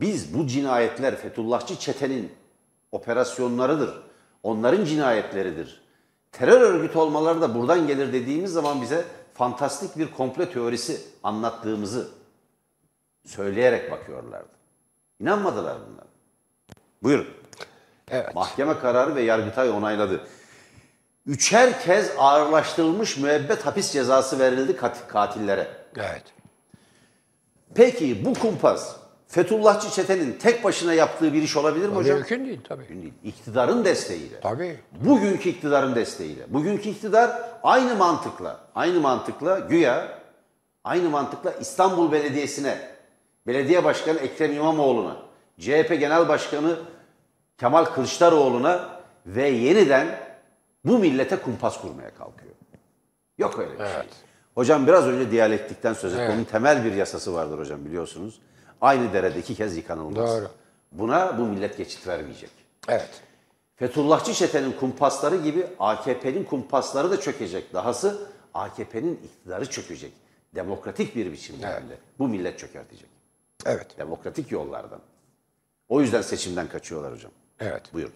Biz bu cinayetler Fethullahçı çetenin operasyonlarıdır. Onların cinayetleridir. Terör örgütü olmaları da buradan gelir dediğimiz zaman bize fantastik bir komple teorisi anlattığımızı söyleyerek bakıyorlardı. İnanmadılar bunlar. Buyurun. Evet. Mahkeme kararı ve Yargıtay onayladı. Üçer kez ağırlaştırılmış müebbet hapis cezası verildi kat- katillere. Evet. Peki bu kumpas Fethullahçı çetenin tek başına yaptığı bir iş olabilir mi hocam? Mümkün değil tabii. Mümkün değil. İktidarın desteğiyle. Tabii. Bugünkü iktidarın desteğiyle. Bugünkü iktidar aynı mantıkla, aynı mantıkla güya aynı mantıkla İstanbul Belediyesi'ne, Belediye Başkanı Ekrem İmamoğlu'na, CHP Genel Başkanı Kemal Kılıçdaroğlu'na ve yeniden bu millete kumpas kurmaya kalkıyor. Yok öyle bir şey. Hocam biraz önce diyalektikten söz ettim. Evet. Onun temel bir yasası vardır hocam biliyorsunuz. Aynı derede iki kez yıkanılmaz. Doğru. Buna bu millet geçit vermeyecek. Evet. Fethullahçı çetenin kumpasları gibi AKP'nin kumpasları da çökecek. Dahası AKP'nin iktidarı çökecek. Demokratik bir biçimde de. Bu millet çökertecek. Evet. Demokratik yollardan. O yüzden seçimden kaçıyorlar hocam. Evet. Buyurun.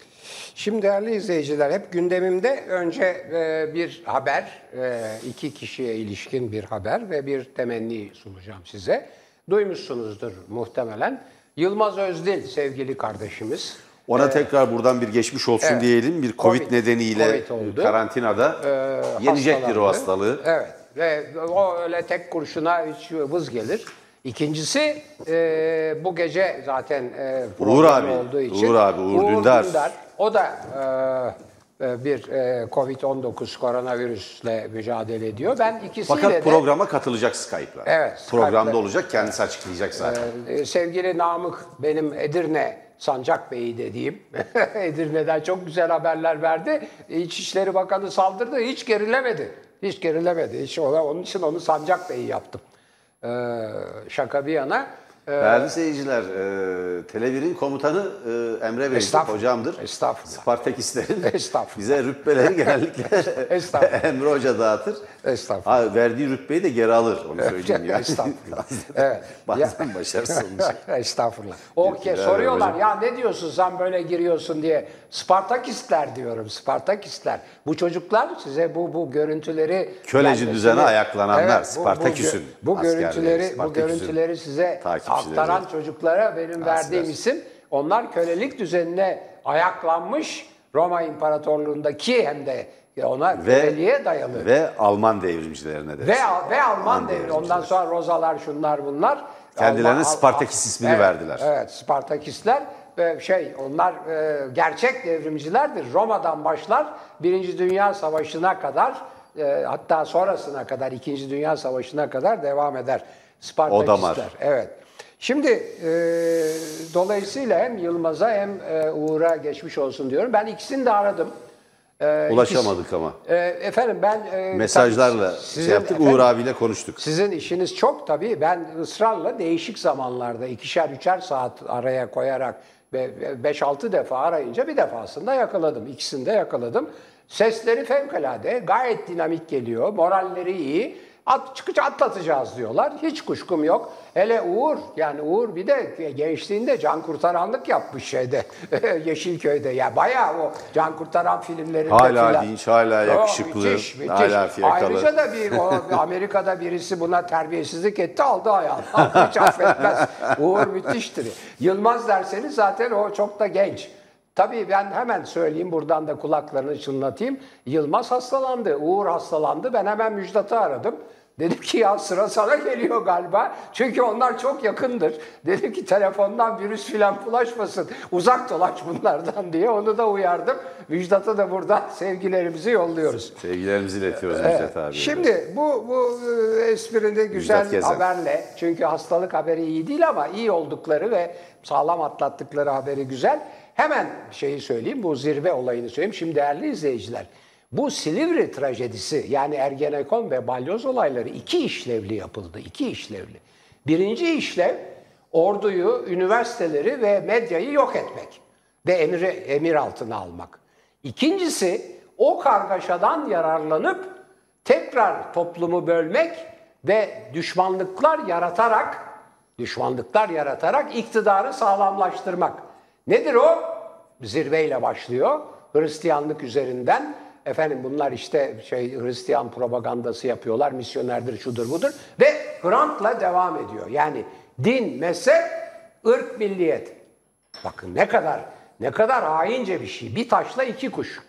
Şimdi değerli izleyiciler hep gündemimde önce e, bir haber, e, iki kişiye ilişkin bir haber ve bir temenni sunacağım size. Duymuşsunuzdur muhtemelen. Yılmaz Özdil sevgili kardeşimiz. Ona tekrar buradan bir geçmiş olsun Evet. diyelim. Bir Covid, Covid- nedeniyle Covid oldu. karantinada yenecektir o hastalandı. hastalığı. Evet ve o öyle tek kurşuna hiç vız gelir. İkincisi e, bu gece zaten e, programı abi, olduğu için. Uğur abi, Uğur Dündar. O da e, e, bir e, Covid-19 koronavirüsle mücadele ediyor. Ben ikisiyle Fakat de programa katılacak Skype'la. Evet, Programda Skype'la. olacak, kendisi açıklayacak zaten. e, sevgili Namık benim Edirne Sancak Bey'i dediğim [LAUGHS] Edirne'den çok güzel haberler verdi. İçişleri Bakanı saldırdı, hiç gerilemedi. Hiç gerilemedi. Hiç ona, onun için onu Sancak Bey'i yaptım. Ee, şaka bir yana. Ee, Değerli seyirciler, e, Tele1'in komutanı e, Emre Bey Estağfurullah. hocamdır. Estağfurullah. Spartakistlerin [LAUGHS] Estağfurullah. bize rütbeleri [LAUGHS] genellikle Estağfurullah. [LAUGHS] Emre Hoca dağıtır. Estağfurullah. Ha, verdiği rütbeyi de geri alır, onu söyleyeyim yani. Estağfurullah. Evet. Bazen başarısız. Estağfurullah. O ke- Teşekkürler soruyorlar hocam. ya ne diyorsun sen böyle giriyorsun diye. Spartakistler diyorum. Spartakistler. Bu çocuklar size bu bu görüntüleri Köleci gelmesini- düzene ayaklananlar, bu- bu Spartaküs'ün gö- Bu, askerleri, görüntüleri bu görüntüleri size takipçileri. Aktaran çocuklara benim verdiğim isim onlar kölelik düzenine ayaklanmış Roma İmparatorluğundaki hem de ona köleliğe dayalı. Ve Alman devrimcilerine de. Ve, ve Alman Alman devri. devrimciler. Ondan sonra Rozalar şunlar bunlar. Kendilerine Alman- Spartakist ismini Evet, verdiler. Evet Spartakistler ve şey onlar e, gerçek devrimcilerdir. Roma'dan başlar Birinci Dünya Savaşı'na kadar e, hatta sonrasına kadar İkinci Dünya Savaşı'na kadar devam eder. Spartakistler. Odamar. Evet. Şimdi e, dolayısıyla hem Yılmaz'a hem e, Uğur'a geçmiş olsun diyorum. Ben ikisini de aradım. E, Ulaşamadık ama. e, efendim ben e, Mesajlarla tabii şey sizin yaptık, efendim- Uğur abiyle konuştuk. sizin işiniz çok tabii. Ben ısrarla değişik zamanlarda ikişer üçer saat araya koyarak ve 5-6 defa arayınca bir defasında yakaladım. İkisini de yakaladım. Sesleri fevkalade, gayet dinamik geliyor. Moralleri iyi. At, çıkıcı atlatacağız diyorlar. Hiç kuşkum yok. Hele Uğur, yani Uğur bir de gençliğinde can kurtaranlık yapmış şeyde, [LAUGHS] Yeşilköy'de. Ya bayağı o can kurtaran filmlerinde Hala filan. dinç, hala yakışıklı, müthiş, müthiş. hala fiyakalı. Ayrıca da bir o, [LAUGHS] Amerika'da birisi buna terbiyesizlik etti aldı ayağını. [LAUGHS] Hiç affetmez. Uğur müthiştir. Yılmaz derseniz zaten o çok da genç. Tabii ben hemen söyleyeyim buradan da kulaklarını çınlatayım. Yılmaz hastalandı, Uğur hastalandı. Ben hemen Müjdat'ı aradım. Dedim ki ya sıra sana geliyor galiba. Çünkü onlar çok yakındır. Dedim ki telefondan virüs filan bulaşmasın. Uzak dolaş bunlardan diye onu da uyardım. Müjdat'a da buradan sevgilerimizi yolluyoruz. Sevgilerimizi iletiyoruz Müjdat abi. Şimdi bu bu e, esprini güzel haberle çünkü hastalık haberi iyi değil ama iyi oldukları ve sağlam atlattıkları haberi güzel. Hemen şeyi söyleyeyim bu zirve olayını söyleyeyim. Şimdi değerli izleyiciler bu Silivri trajedisi yani Ergenekon ve Balyoz olayları iki işlevli yapıldı. iki işlevli. Birinci işlev orduyu, üniversiteleri ve medyayı yok etmek ve emri, emir altına almak. İkincisi o kargaşadan yararlanıp tekrar toplumu bölmek ve düşmanlıklar yaratarak düşmanlıklar yaratarak iktidarı sağlamlaştırmak. Nedir o? Zirveyle başlıyor. Hristiyanlık üzerinden efendim bunlar işte şey Hristiyan propagandası yapıyorlar. Misyonerdir, şudur budur ve Hrant'la devam ediyor. Yani din, mezhep, ırk, milliyet. Bakın ne kadar ne kadar haince bir şey. Bir taşla iki kuş.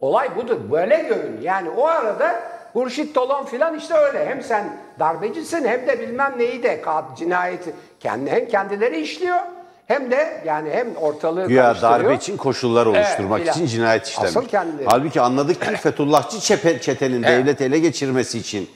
Olay budur. Böyle görün. Yani o arada Hurşit Dolon filan işte öyle. Hem sen darbecisin hem de bilmem neyi de cinayeti kendi hem kendileri işliyor hem de yani hem ortalığı Güya darbe için koşullar oluşturmak filan. için cinayet işlemiş. Asıl kendileri. Halbuki anladık ki Fethullahçı çepe- çetenin devlet ele geçirmesi için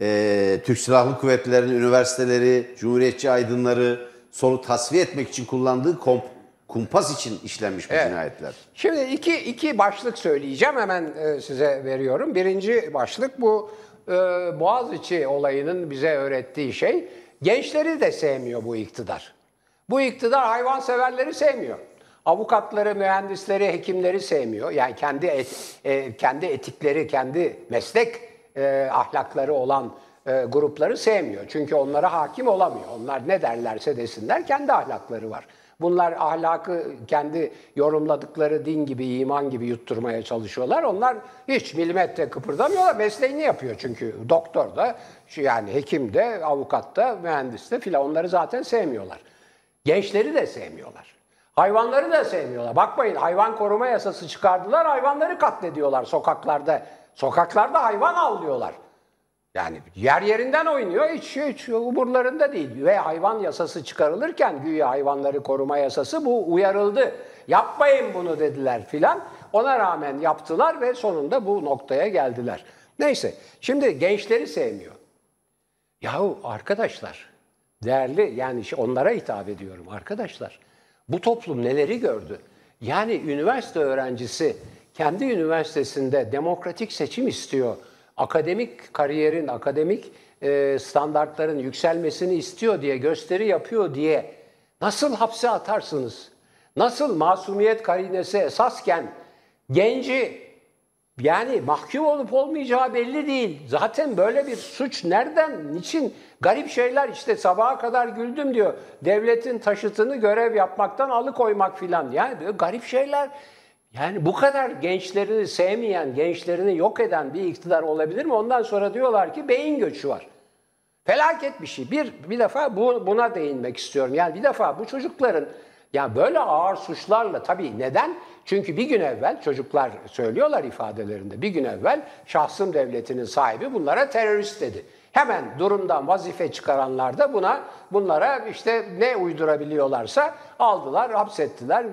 e, Türk Silahlı Kuvvetleri'nin üniversiteleri, Cumhuriyetçi aydınları sonu tasfiye etmek için kullandığı komp- kumpas için işlenmiş bu Evet. cinayetler. Şimdi iki, iki başlık söyleyeceğim hemen e, size veriyorum. Birinci başlık bu e, Boğaziçi olayının bize öğrettiği şey. Gençleri de sevmiyor bu iktidar. Bu iktidar hayvanseverleri sevmiyor. avukatları, mühendisleri, hekimleri sevmiyor. Yani kendi et- e, kendi etikleri, kendi meslek e, ahlakları olan e, grupları sevmiyor. Çünkü onlara hakim olamıyor. Onlar ne derlerse desinler kendi ahlakları var. Bunlar ahlakı kendi yorumladıkları din gibi, iman gibi yutturmaya çalışıyorlar. Onlar hiç milimetre kıpırdamıyorlar. Mesleğini yapıyor çünkü. Doktor da, yani hekim de, avukat da, mühendis de filan onları zaten sevmiyorlar. Gençleri de sevmiyorlar. Hayvanları da sevmiyorlar. Bakmayın hayvan koruma yasası çıkardılar. Hayvanları katlediyorlar sokaklarda. Sokaklarda hayvan avlıyorlar. Yani yer yerinden oynuyor, hiç, hiç umurlarında değil. Ve hayvan yasası çıkarılırken güya hayvanları koruma yasası bu uyarıldı. Yapmayın bunu dediler filan. Ona rağmen yaptılar ve sonunda bu noktaya geldiler. Neyse, şimdi gençleri sevmiyor. Yahu arkadaşlar, değerli yani onlara hitap ediyorum arkadaşlar. Bu toplum neleri gördü? Yani üniversite öğrencisi kendi üniversitesinde demokratik seçim istiyor. Akademik kariyerin, akademik e, standartların yükselmesini istiyor diye, gösteri yapıyor diye nasıl hapse atarsınız? Nasıl masumiyet karinesi esasken genci yani mahkum olup olmayacağı belli değil. Zaten böyle bir suç nereden, niçin? Garip şeyler işte sabaha kadar güldüm diyor. Devletin taşıtını görev yapmaktan alıkoymak filan. Yani böyle garip şeyler. Yani bu kadar gençlerini sevmeyen, gençlerini yok eden bir iktidar olabilir mi? Ondan sonra diyorlar ki beyin göçü var. Felaket bir şey. Bir, bir defa bu, buna değinmek istiyorum. Yani bir defa bu çocukların ya böyle ağır suçlarla tabii neden? Çünkü bir gün evvel çocuklar söylüyorlar ifadelerinde bir gün evvel şahsım devletinin sahibi bunlara terörist dedi. Hemen durumdan vazife çıkaranlar da buna bunlara işte ne uydurabiliyorlarsa aldılar, hapsettiler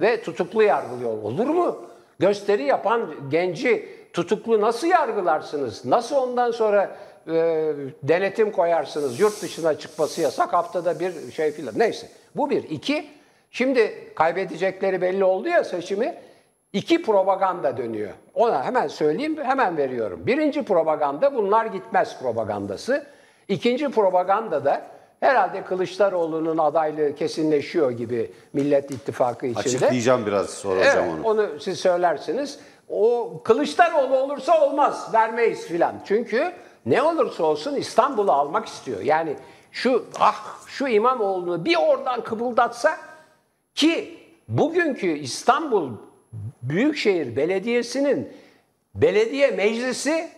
ve tutuklu yargılıyor. Olur mu? Gösteri yapan genci tutuklu nasıl yargılarsınız? Nasıl ondan sonra e, denetim koyarsınız? Yurt dışına çıkması yasak haftada bir şey filan. Neyse bu bir. İki, şimdi kaybedecekleri belli oldu ya seçimi. İki propaganda dönüyor. Ona hemen söyleyeyim, hemen veriyorum. Birinci propaganda bunlar gitmez propagandası. İkinci propaganda da herhalde Kılıçdaroğlu'nun adaylığı kesinleşiyor gibi Millet İttifakı içinde. Açıklayacağım biraz sonra Evet, onu. onu siz söylersiniz. O Kılıçdaroğlu olursa olmaz, vermeyiz filan. Çünkü ne olursa olsun İstanbul'u almak istiyor. Yani şu ah şu İmamoğlu'nu bir oradan kıpıldatsa ki bugünkü İstanbul Büyükşehir Belediyesi'nin belediye meclisi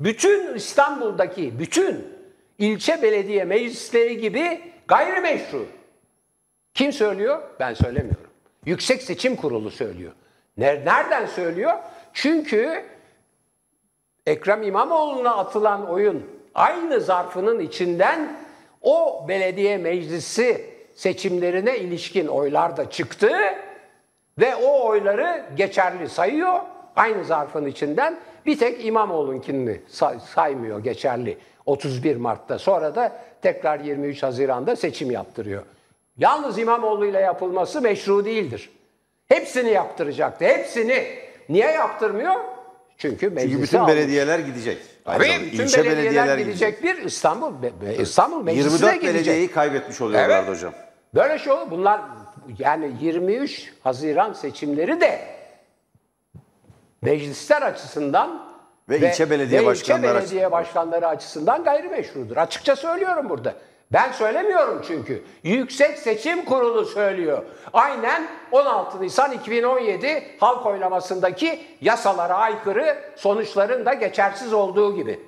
bütün İstanbul'daki bütün ilçe belediye meclisleri gibi gayrimeşru. Kim söylüyor? Ben söylemiyorum. Yüksek Seçim Kurulu söylüyor. Ner- Nereden söylüyor? Çünkü Ekrem İmamoğlu'na atılan oyun aynı zarfının içinden o belediye meclisi seçimlerine ilişkin oylar da çıktı ve o oyları geçerli sayıyor. Aynı zarfın içinden bir tek İmamoğlu'nkini say- saymıyor geçerli 31 Mart'ta. Sonra da tekrar 23 Haziran'da seçim yaptırıyor. Yalnız İmamoğlu ile yapılması meşru değildir. Hepsini yaptıracaktı. Hepsini. Niye yaptırmıyor? Çünkü meclise Çünkü bütün almış. belediyeler gidecek. Tabii bütün ilçe belediyeler gidecek bir İstanbul İstanbul meclisine 24 gidecek. belediyeyi kaybetmiş oluyorlardı Evet. hocam. Böyle şey olur. Bunlar yani 23 Haziran seçimleri de meclisler açısından Ve ilçe belediye ve başkanları ilçe belediye açısından. başkanları açısından gayrimeşrudur. Açıkça söylüyorum burada. Ben söylemiyorum çünkü. Yüksek Seçim Kurulu söylüyor. Aynen 16 Nisan 2017 halk oylamasındaki yasalara aykırı sonuçların da geçersiz olduğu gibi.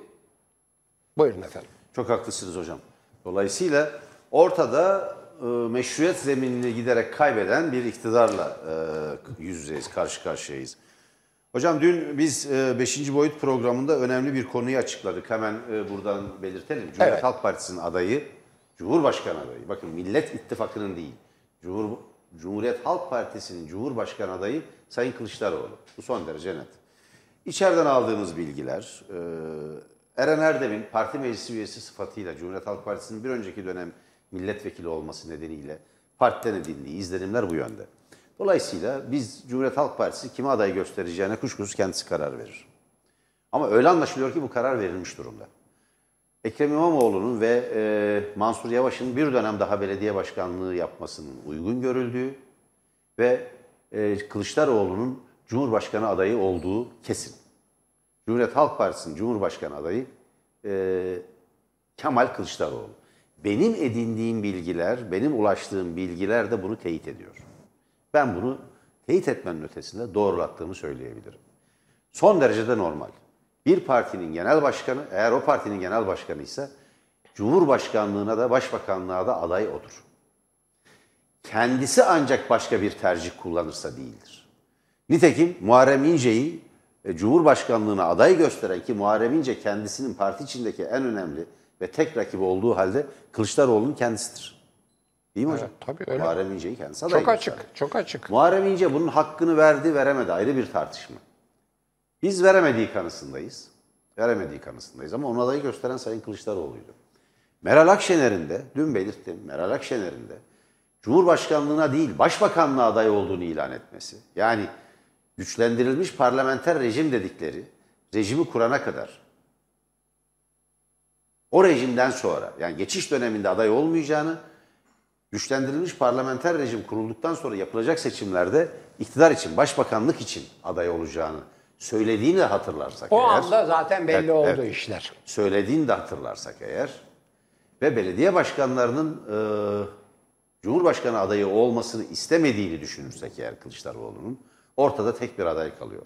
Buyurun efendim. Çok haklısınız hocam. Dolayısıyla ortada meşruiyet zeminini giderek kaybeden bir iktidarla e, yüz yüzeyiz, karşı karşıyayız. Hocam dün biz 5. boyut programında önemli bir konuyu açıkladık. Hemen e, buradan belirtelim. Cumhuriyet Evet. Halk Partisi'nin adayı, Cumhurbaşkanı adayı. Bakın Millet İttifakı'nın değil. Cumhur, Cumhuriyet Halk Partisi'nin Cumhurbaşkanı adayı Sayın Kılıçdaroğlu. Bu son derece net. İçeriden aldığımız bilgiler, e, Eren Erdem'in parti meclisi üyesi sıfatıyla Cumhuriyet Halk Partisi'nin bir önceki dönem milletvekili olması nedeniyle partiden edindiği izlenimler bu yönde. Dolayısıyla biz Cumhuriyet Halk Partisi kime aday göstereceğine kuşkusuz kendisi karar verir. Ama öyle anlaşılıyor ki bu karar verilmiş durumda. Ekrem İmamoğlu'nun ve e, Mansur Yavaş'ın bir dönem daha belediye başkanlığı yapmasının uygun görüldüğü ve e, Kılıçdaroğlu'nun Cumhurbaşkanı adayı olduğu kesin. Cumhuriyet Halk Partisi'nin Cumhurbaşkanı adayı e, Kemal Kılıçdaroğlu. Benim edindiğim bilgiler, benim ulaştığım bilgiler de bunu teyit ediyor. Ben bunu teyit etmenin ötesinde doğrulattığımı söyleyebilirim. Son derecede normal. Bir partinin genel başkanı, eğer o partinin genel başkanı ise Cumhurbaşkanlığına da başbakanlığa da aday odur. Kendisi ancak başka bir tercih kullanırsa değildir. Nitekim Muharrem İnce'yi e, Cumhurbaşkanlığına aday gösteren ki Muharrem İnce kendisinin parti içindeki en önemli ve tek rakibi olduğu halde Kılıçdaroğlu'nun kendisidir. Değil mi hocam? Evet, tabii öyle. Muharrem İnce'yi kendisi aday Çok açık, gösterdi. çok açık. Muharrem İnce bunun hakkını verdi, veremedi ayrı bir tartışma. Biz veremediği kanısındayız. Veremediği kanısındayız ama onun adayı gösteren Sayın Kılıçdaroğlu'ydu. Meral Akşener'in de, dün belirttim, Meral Akşener'in de Cumhurbaşkanlığına değil, Başbakanlığa aday olduğunu ilan etmesi. Yani güçlendirilmiş parlamenter rejim dedikleri rejimi kurana kadar o rejimden sonra yani geçiş döneminde aday olmayacağını güçlendirilmiş parlamenter rejim kurulduktan sonra yapılacak seçimlerde iktidar için, başbakanlık için aday olacağını söylediğini hatırlarsak O eğer, anda zaten belli Evet, oldu evet. işler. söylediğini de hatırlarsak eğer ve belediye başkanlarının e, Cumhurbaşkanı adayı olmasını istemediğini düşünürsek eğer Kılıçdaroğlu'nun ortada tek bir aday kalıyor.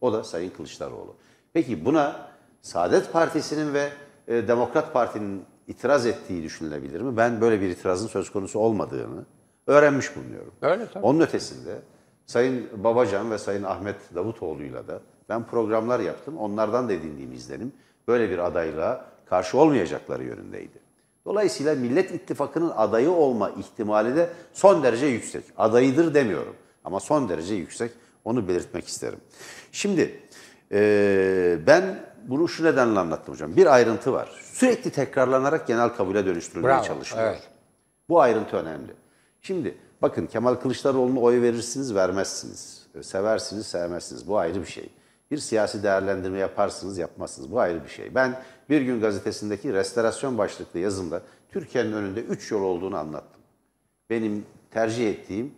O da Sayın Kılıçdaroğlu. Peki buna Saadet Partisi'nin ve e, Demokrat Parti'nin itiraz ettiği düşünülebilir mi? Ben böyle bir itirazın söz konusu olmadığını öğrenmiş bulunuyorum. Öyle tabii. Onun ötesinde Sayın Babacan ve Sayın Ahmet Davutoğlu'yla da ben programlar yaptım. Onlardan da edindiğim izlenim böyle bir adayla karşı olmayacakları yönündeydi. Dolayısıyla Millet İttifakı'nın adayı olma ihtimali de son derece yüksek. Adayıdır demiyorum ama son derece yüksek. Onu belirtmek isterim. Şimdi eee, ben bunu şu nedenle anlattım hocam. Bir ayrıntı var. Sürekli tekrarlanarak genel kabule dönüştürülmeye Bravo, çalışılıyor. evet. Bu ayrıntı önemli. Şimdi bakın Kemal Kılıçdaroğlu'na oy verirsiniz, vermezsiniz. Seversiniz, sevmezsiniz. Bu ayrı bir şey. Bir siyasi değerlendirme yaparsınız, yapmazsınız. Bu ayrı bir şey. Ben Bir Gün gazetesindeki restorasyon başlıklı yazımda Türkiye'nin önünde üç yol olduğunu anlattım. Benim tercih ettiğim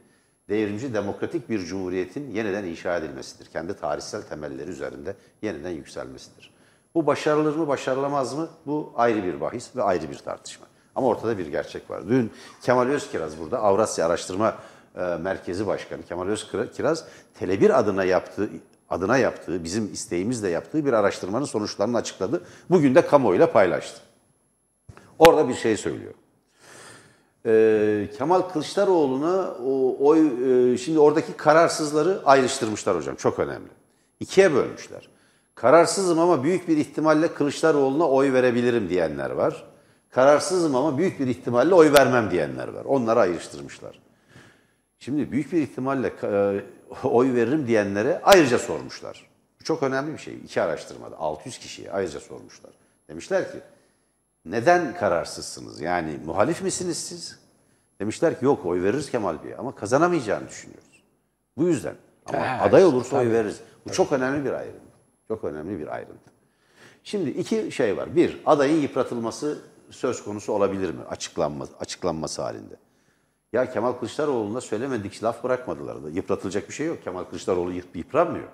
devrimci demokratik bir cumhuriyetin yeniden inşa edilmesidir. Kendi tarihsel temelleri üzerinde yeniden yükselmesidir. Bu başarılır mı, başarılamaz mı? Bu ayrı bir bahis ve ayrı bir tartışma. Ama ortada bir gerçek var. Dün Kemal Özkiraz burada Avrasya Araştırma e, Merkezi Başkanı Kemal Özkiraz Tele1 adına yaptığı adına yaptığı, bizim isteğimizle yaptığı bir araştırmanın sonuçlarını açıkladı. Bugün de kamuoyuyla paylaştı. Orada bir şey söylüyor. Ee, Kemal Kılıçdaroğlu'na o oy e, şimdi oradaki kararsızları ayrıştırmışlar hocam. Çok önemli. İkiye bölmüşler. Kararsızım ama büyük bir ihtimalle Kılıçdaroğlu'na oy verebilirim diyenler var. Kararsızım ama büyük bir ihtimalle oy vermem diyenler var. Onları ayrıştırmışlar. Şimdi büyük bir ihtimalle e, [LAUGHS] oy veririm diyenlere ayrıca sormuşlar. Bu çok önemli bir şey. İki araştırmada 600 kişiye ayrıca sormuşlar. Demişler ki neden kararsızsınız? Yani muhalif misiniz siz? Demişler ki yok oy veririz Kemal Bey'e ama kazanamayacağını düşünüyoruz. Bu yüzden. Ama Evet, aday olursa oy tabii. veririz. Bu çok önemli bir ayrıntı. Çok önemli bir ayrıntı. Şimdi iki şey var. Bir, adayın yıpratılması söz konusu olabilir mi? Açıklanma, açıklanması halinde. Ya Kemal Kılıçdaroğlu'na söylemedik laf bırakmadılar da. Yıpratılacak bir şey yok. Kemal Kılıçdaroğlu yıp- yıpranmıyor.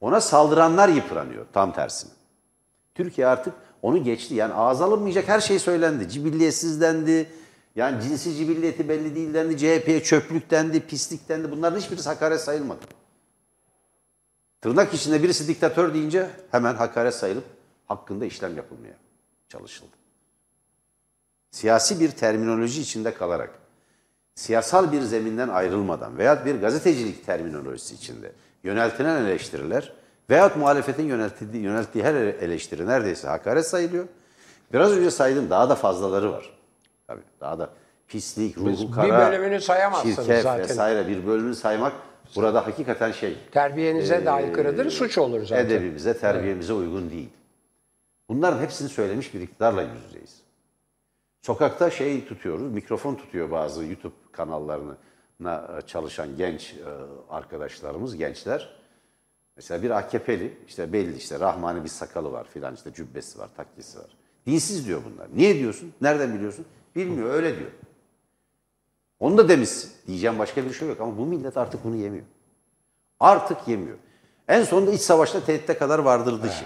Ona saldıranlar yıpranıyor tam tersine. Türkiye artık onu geçti. Yani ağza alınmayacak her şey söylendi. Cibilliyetsizdendi. dendi. Yani cinsi cibilliyeti belli değil dendi. CHP'ye çöplük dendi, pislik dendi. Bunların hiçbirisi hakaret sayılmadı. Tırnak içinde birisi diktatör deyince hemen hakaret sayılıp hakkında işlem yapılmaya çalışıldı. Siyasi bir terminoloji içinde kalarak, siyasal bir zeminden ayrılmadan veya bir gazetecilik terminolojisi içinde yöneltilen eleştiriler veyahut muhalefetin yönelttiği, yönelttiği her eleştiri neredeyse hakaret sayılıyor. Biraz önce saydım daha da fazlaları var. Tabii daha da pislik, ruhu bir kara, bölümünü sayamazsınız çirkef zaten. vesaire bir bölümünü saymak burada hakikaten şey Terbiyenize de aykırıdır, suç olur zaten. edebimize, terbiyemize uygun değil. Bunların hepsini söylemiş bir iktidarla yüz yüzeyiz. Sokakta şey tutuyoruz, mikrofon tutuyor bazı YouTube kanallarına çalışan genç e, arkadaşlarımız, gençler. Mesela bir AKP'li, işte belli işte Rahmani bir sakalı var filan işte cübbesi var, takkesi var. Dinsiz diyor bunlar. Niye diyorsun? Nereden biliyorsun? Bilmiyor, öyle diyor. Onu da demişsin. Diyeceğim başka bir şey yok ama bu millet artık bunu yemiyor. Artık yemiyor. En sonunda iç savaşta tehditte kadar vardırdı işi.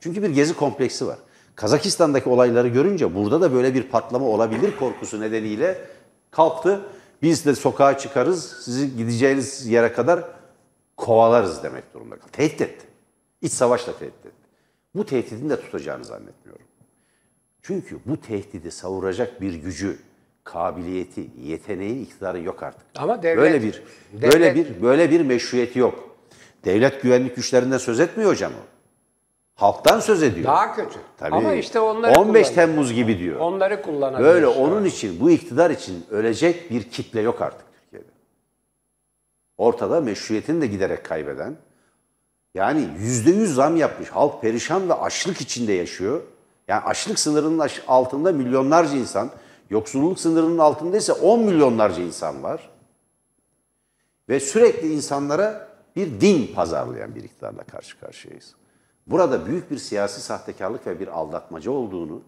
Çünkü bir gezi kompleksi var. Kazakistan'daki olayları görünce burada da böyle bir patlama olabilir korkusu nedeniyle kalktı. Biz de sokağa çıkarız, sizi gideceğiniz yere kadar kovalarız demek durumunda kaldı. Tehdit etti. İç savaşla tehdit etti. Bu tehditin de tutacağını zannetmiyorum. Çünkü bu tehdidi savuracak bir gücü, kabiliyeti, yeteneği, iktidarı yok artık. Ama devlet- böyle bir devlet- böyle bir böyle bir meşruiyeti yok. Devlet güvenlik güçlerinden söz etmiyor hocam o. Halktan söz ediyor. Daha kötü. Tabii. Ama işte onları 15 kullanıyor. Temmuz gibi diyor. Onları kullanabilir. Böyle onun için bu iktidar için ölecek bir kitle yok artık Türkiye'de. Ortada meşruiyetini de giderek kaybeden yani yüzde yüz zam yapmış. Halk perişan ve açlık içinde yaşıyor. Yani açlık sınırının altında milyonlarca insan, yoksulluk sınırının altında ise 10 milyonlarca insan var. Ve sürekli insanlara bir din pazarlayan bir iktidarla karşı karşıyayız. Burada büyük bir siyasi sahtekarlık ve bir aldatmaca olduğunu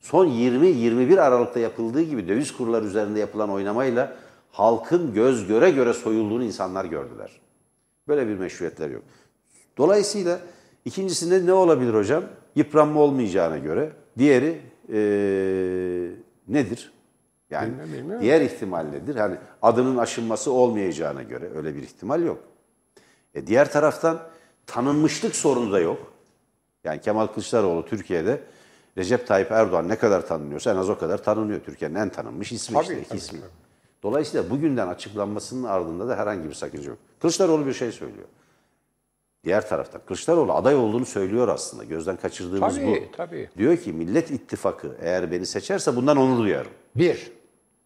son 20-21 Aralık'ta yapıldığı gibi döviz kurları üzerinde yapılan oynamayla halkın göz göre göre soyulduğunu insanlar gördüler. Böyle bir meşruiyetler yok. Dolayısıyla ikincisinde ne olabilir hocam? Yıpranma olmayacağına göre. Diğeri eee, nedir? Yani diğer ihtimal nedir? Hani adının aşınması olmayacağına göre öyle bir ihtimal yok. E diğer taraftan tanınmışlık sorunu da yok. Yani Kemal Kılıçdaroğlu Türkiye'de Recep Tayyip Erdoğan ne kadar tanınıyorsa en az o kadar tanınıyor. Türkiye'nin en tanınmış ismi Tabii, işte. tabii, ismi. Dolayısıyla bugünden açıklanmasının ardında da herhangi bir sakınca yok. Kılıçdaroğlu bir şey söylüyor. Diğer taraftan Kılıçdaroğlu aday olduğunu söylüyor aslında. Gözden kaçırdığımız Tabii, bu. tabii. Diyor ki Millet İttifakı eğer beni seçerse bundan onur duyarım. Bir.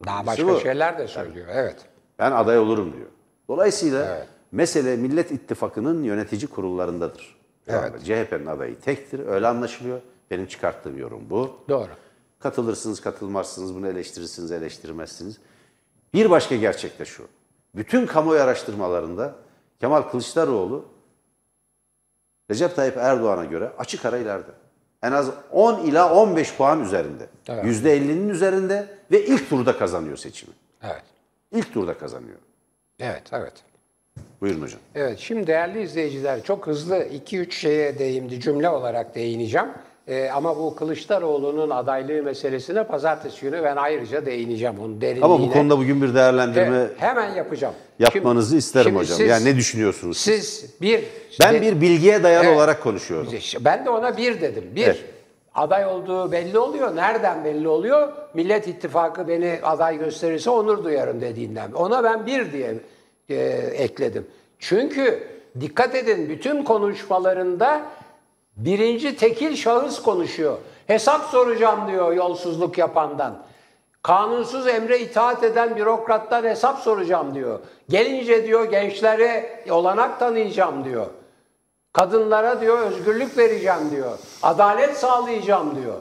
Daha başka bu. şeyler de söylüyor. Evet. Ben aday olurum diyor. Dolayısıyla mesele Millet İttifakı'nın yönetici kurullarındadır. Evet. CHP'nin adayı tektir. Öyle anlaşılıyor. Benim çıkarttığım yorum bu. Doğru. Katılırsınız, katılmazsınız, bunu eleştirirsiniz, eleştirmezsiniz. Bir başka gerçek de şu. Bütün kamuoyu araştırmalarında Kemal Kılıçdaroğlu Recep Tayyip Erdoğan'a göre açık ara ileride. En az 10 ila 15 puan üzerinde. Evet. %50'nin üzerinde ve ilk turda kazanıyor seçimi. Evet. İlk turda kazanıyor. Evet, evet. Buyurun hocam. Evet, şimdi değerli izleyiciler çok hızlı 2-3 şeye değindi, cümle olarak değineceğim. Ee, ama bu Kılıçdaroğlu'nun adaylığı meselesine pazartesi günü ben ayrıca değineceğim onun derinliğine. Ama bu konuda bugün bir değerlendirme Evet, hemen yapacağım. yapmanızı Şimdi- isterim şimdi hocam. siz- yani ne düşünüyorsunuz? siz? Siz bir... ben de- bir bilgiye dayalı Evet. olarak konuşuyorum. Ben de ona bir dedim. Bir, Evet. aday olduğu belli oluyor. Nereden belli oluyor? Millet İttifakı beni aday gösterirse onur duyarım dediğinden. Ona ben bir diye e, ekledim. Çünkü dikkat edin bütün konuşmalarında birinci tekil şahıs konuşuyor. Hesap soracağım diyor yolsuzluk yapandan. Kanunsuz emre itaat eden bürokrattan hesap soracağım diyor. Gelince diyor gençlere olanak tanıyacağım diyor. Kadınlara diyor özgürlük vereceğim diyor. Adalet sağlayacağım diyor.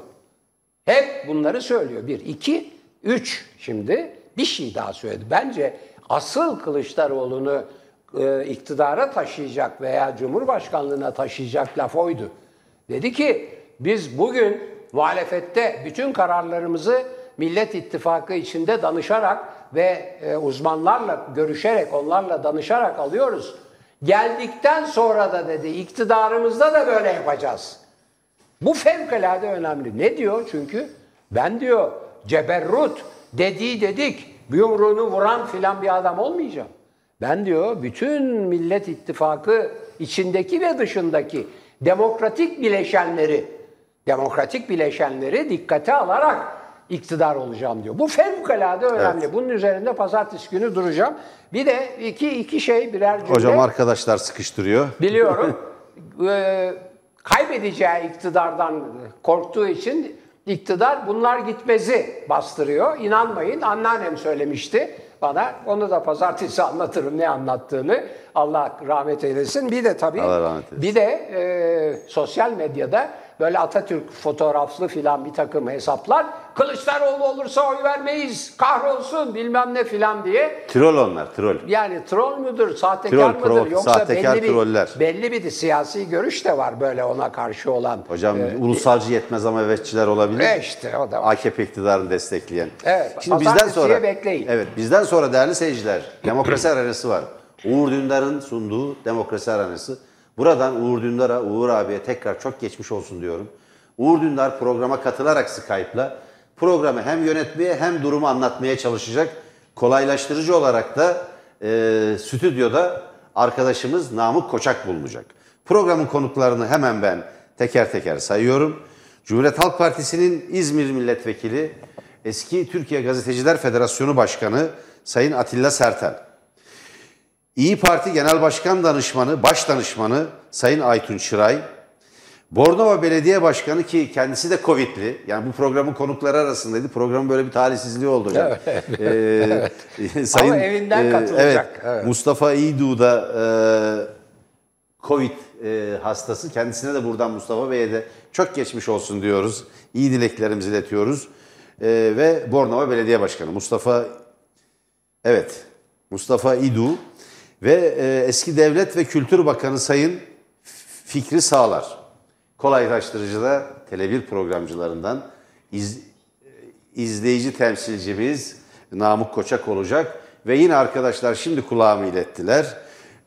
Hep bunları söylüyor. Bir, iki, üç. Şimdi bir şey daha söyledi. Bence asıl Kılıçdaroğlu'nu e, iktidara taşıyacak veya Cumhurbaşkanlığına taşıyacak laf oydu. Dedi ki biz bugün muhalefette bütün kararlarımızı Millet İttifakı içinde danışarak ve e, uzmanlarla görüşerek, onlarla danışarak alıyoruz. Geldikten sonra da dedi iktidarımızda da böyle yapacağız. Bu fevkalade önemli. Ne diyor çünkü? Ben diyor ceberrut dediği dedik yumruğunu vuran filan bir adam olmayacağım. Ben diyor bütün Millet İttifakı içindeki ve dışındaki demokratik bileşenleri demokratik bileşenleri dikkate alarak iktidar olacağım diyor. Bu fevkalade önemli. Bunun üzerinde pazartesi günü duracağım. Bir de iki iki şey birer cümle. Hocam arkadaşlar sıkıştırıyor. Biliyorum. Eee, [LAUGHS] kaybedeceği iktidardan korktuğu için iktidar bunlar gitmezi bastırıyor. İnanmayın anneannem söylemişti bana. Onu da pazartesi anlatırım ne anlattığını. Allah rahmet eylesin. Bir de tabii bir de eee, sosyal medyada böyle Atatürk fotoğraflı filan bir takım hesaplar. Kılıçdaroğlu olursa oy vermeyiz, kahrolsun bilmem ne filan diye. Troll onlar, troll. Yani troll müdür, sahtekar Troll, mıdır provo- yoksa sahtekar belli bir, troller. belli bir siyasi görüş de var böyle ona karşı olan. Hocam ulusalcı yetmez ama evetçiler olabilir. E işte o da var. AKP iktidarını destekleyen. Evet, Şimdi bizden sonra bekleyin. Evet, bizden sonra değerli seyirciler, demokrasi arenası var. Uğur Dündar'ın sunduğu demokrasi arenası. Buradan Uğur Dündar'a, Uğur abiye tekrar çok geçmiş olsun diyorum. Uğur Dündar programa katılarak Skype'la programı hem yönetmeye hem durumu anlatmaya çalışacak. Kolaylaştırıcı olarak da e, stüdyoda arkadaşımız Namık Koçak bulunacak. Programın konuklarını hemen ben teker teker sayıyorum. Cumhuriyet Halk Partisi'nin İzmir Milletvekili, eski Türkiye Gazeteciler Federasyonu Başkanı Sayın Atilla Sertel. İyi Parti Genel Başkan Danışmanı, Baş Danışmanı Sayın Aytun Çıray. Bornova Belediye Başkanı ki kendisi de Covid'li. Yani bu programın konukları arasındaydı. Programın böyle bir talihsizliği oldu hocam. Ee, [LAUGHS] Ama evinden katılacak, Evet, evet. Mustafa İğdu da e, Covid e, hastası. Kendisine de buradan Mustafa Bey'e de çok geçmiş olsun diyoruz. İyi dileklerimizi iletiyoruz. E, ve Bornova Belediye Başkanı Mustafa Evet, Mustafa İdu ve e, eski Devlet ve Kültür Bakanı Sayın Fikri Sağlar. Kolaylaştırıcıda Tele1 programcılarından iz, e, izleyici temsilcimiz Namık Koçak olacak. Ve yine arkadaşlar şimdi kulağımı ilettiler.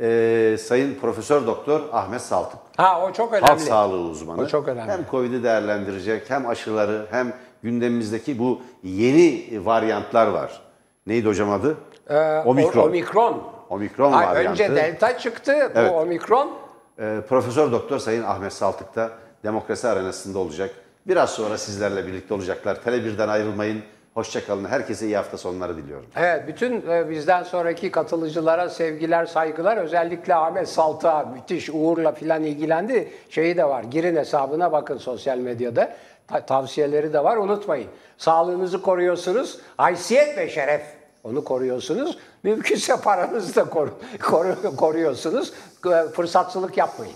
E, Sayın Profesör Doktor Ahmet Saltık. Ha o çok Halk önemli. sağlığı uzmanı. O çok önemli. Hem Covid'i değerlendirecek hem aşıları hem gündemimizdeki bu yeni varyantlar var. Neydi hocam adı? Ee, Omikron. Omikron. Omikron Ha, varyantı. önce delta çıktı, Evet. bu omikron. Ee, Profesör Doktor Sayın Ahmet Saltık da demokrasi arenasında olacak. Biraz sonra sizlerle birlikte olacaklar. Tele1'den ayrılmayın. Hoşçakalın. Herkese iyi hafta sonları diliyorum. Evet, bütün e, bizden sonraki katılıcılara sevgiler, saygılar. Özellikle Ahmet Salta müthiş Uğur'la filan ilgilendi. Şeyi de var, girin hesabına bakın sosyal medyada. Ta- tavsiyeleri de var, unutmayın. Sağlığınızı koruyorsunuz, haysiyet ve şeref onu koruyorsunuz. Mümkünse paranızı da koru, koru- koruyorsunuz. Fırsatçılık yapmayın.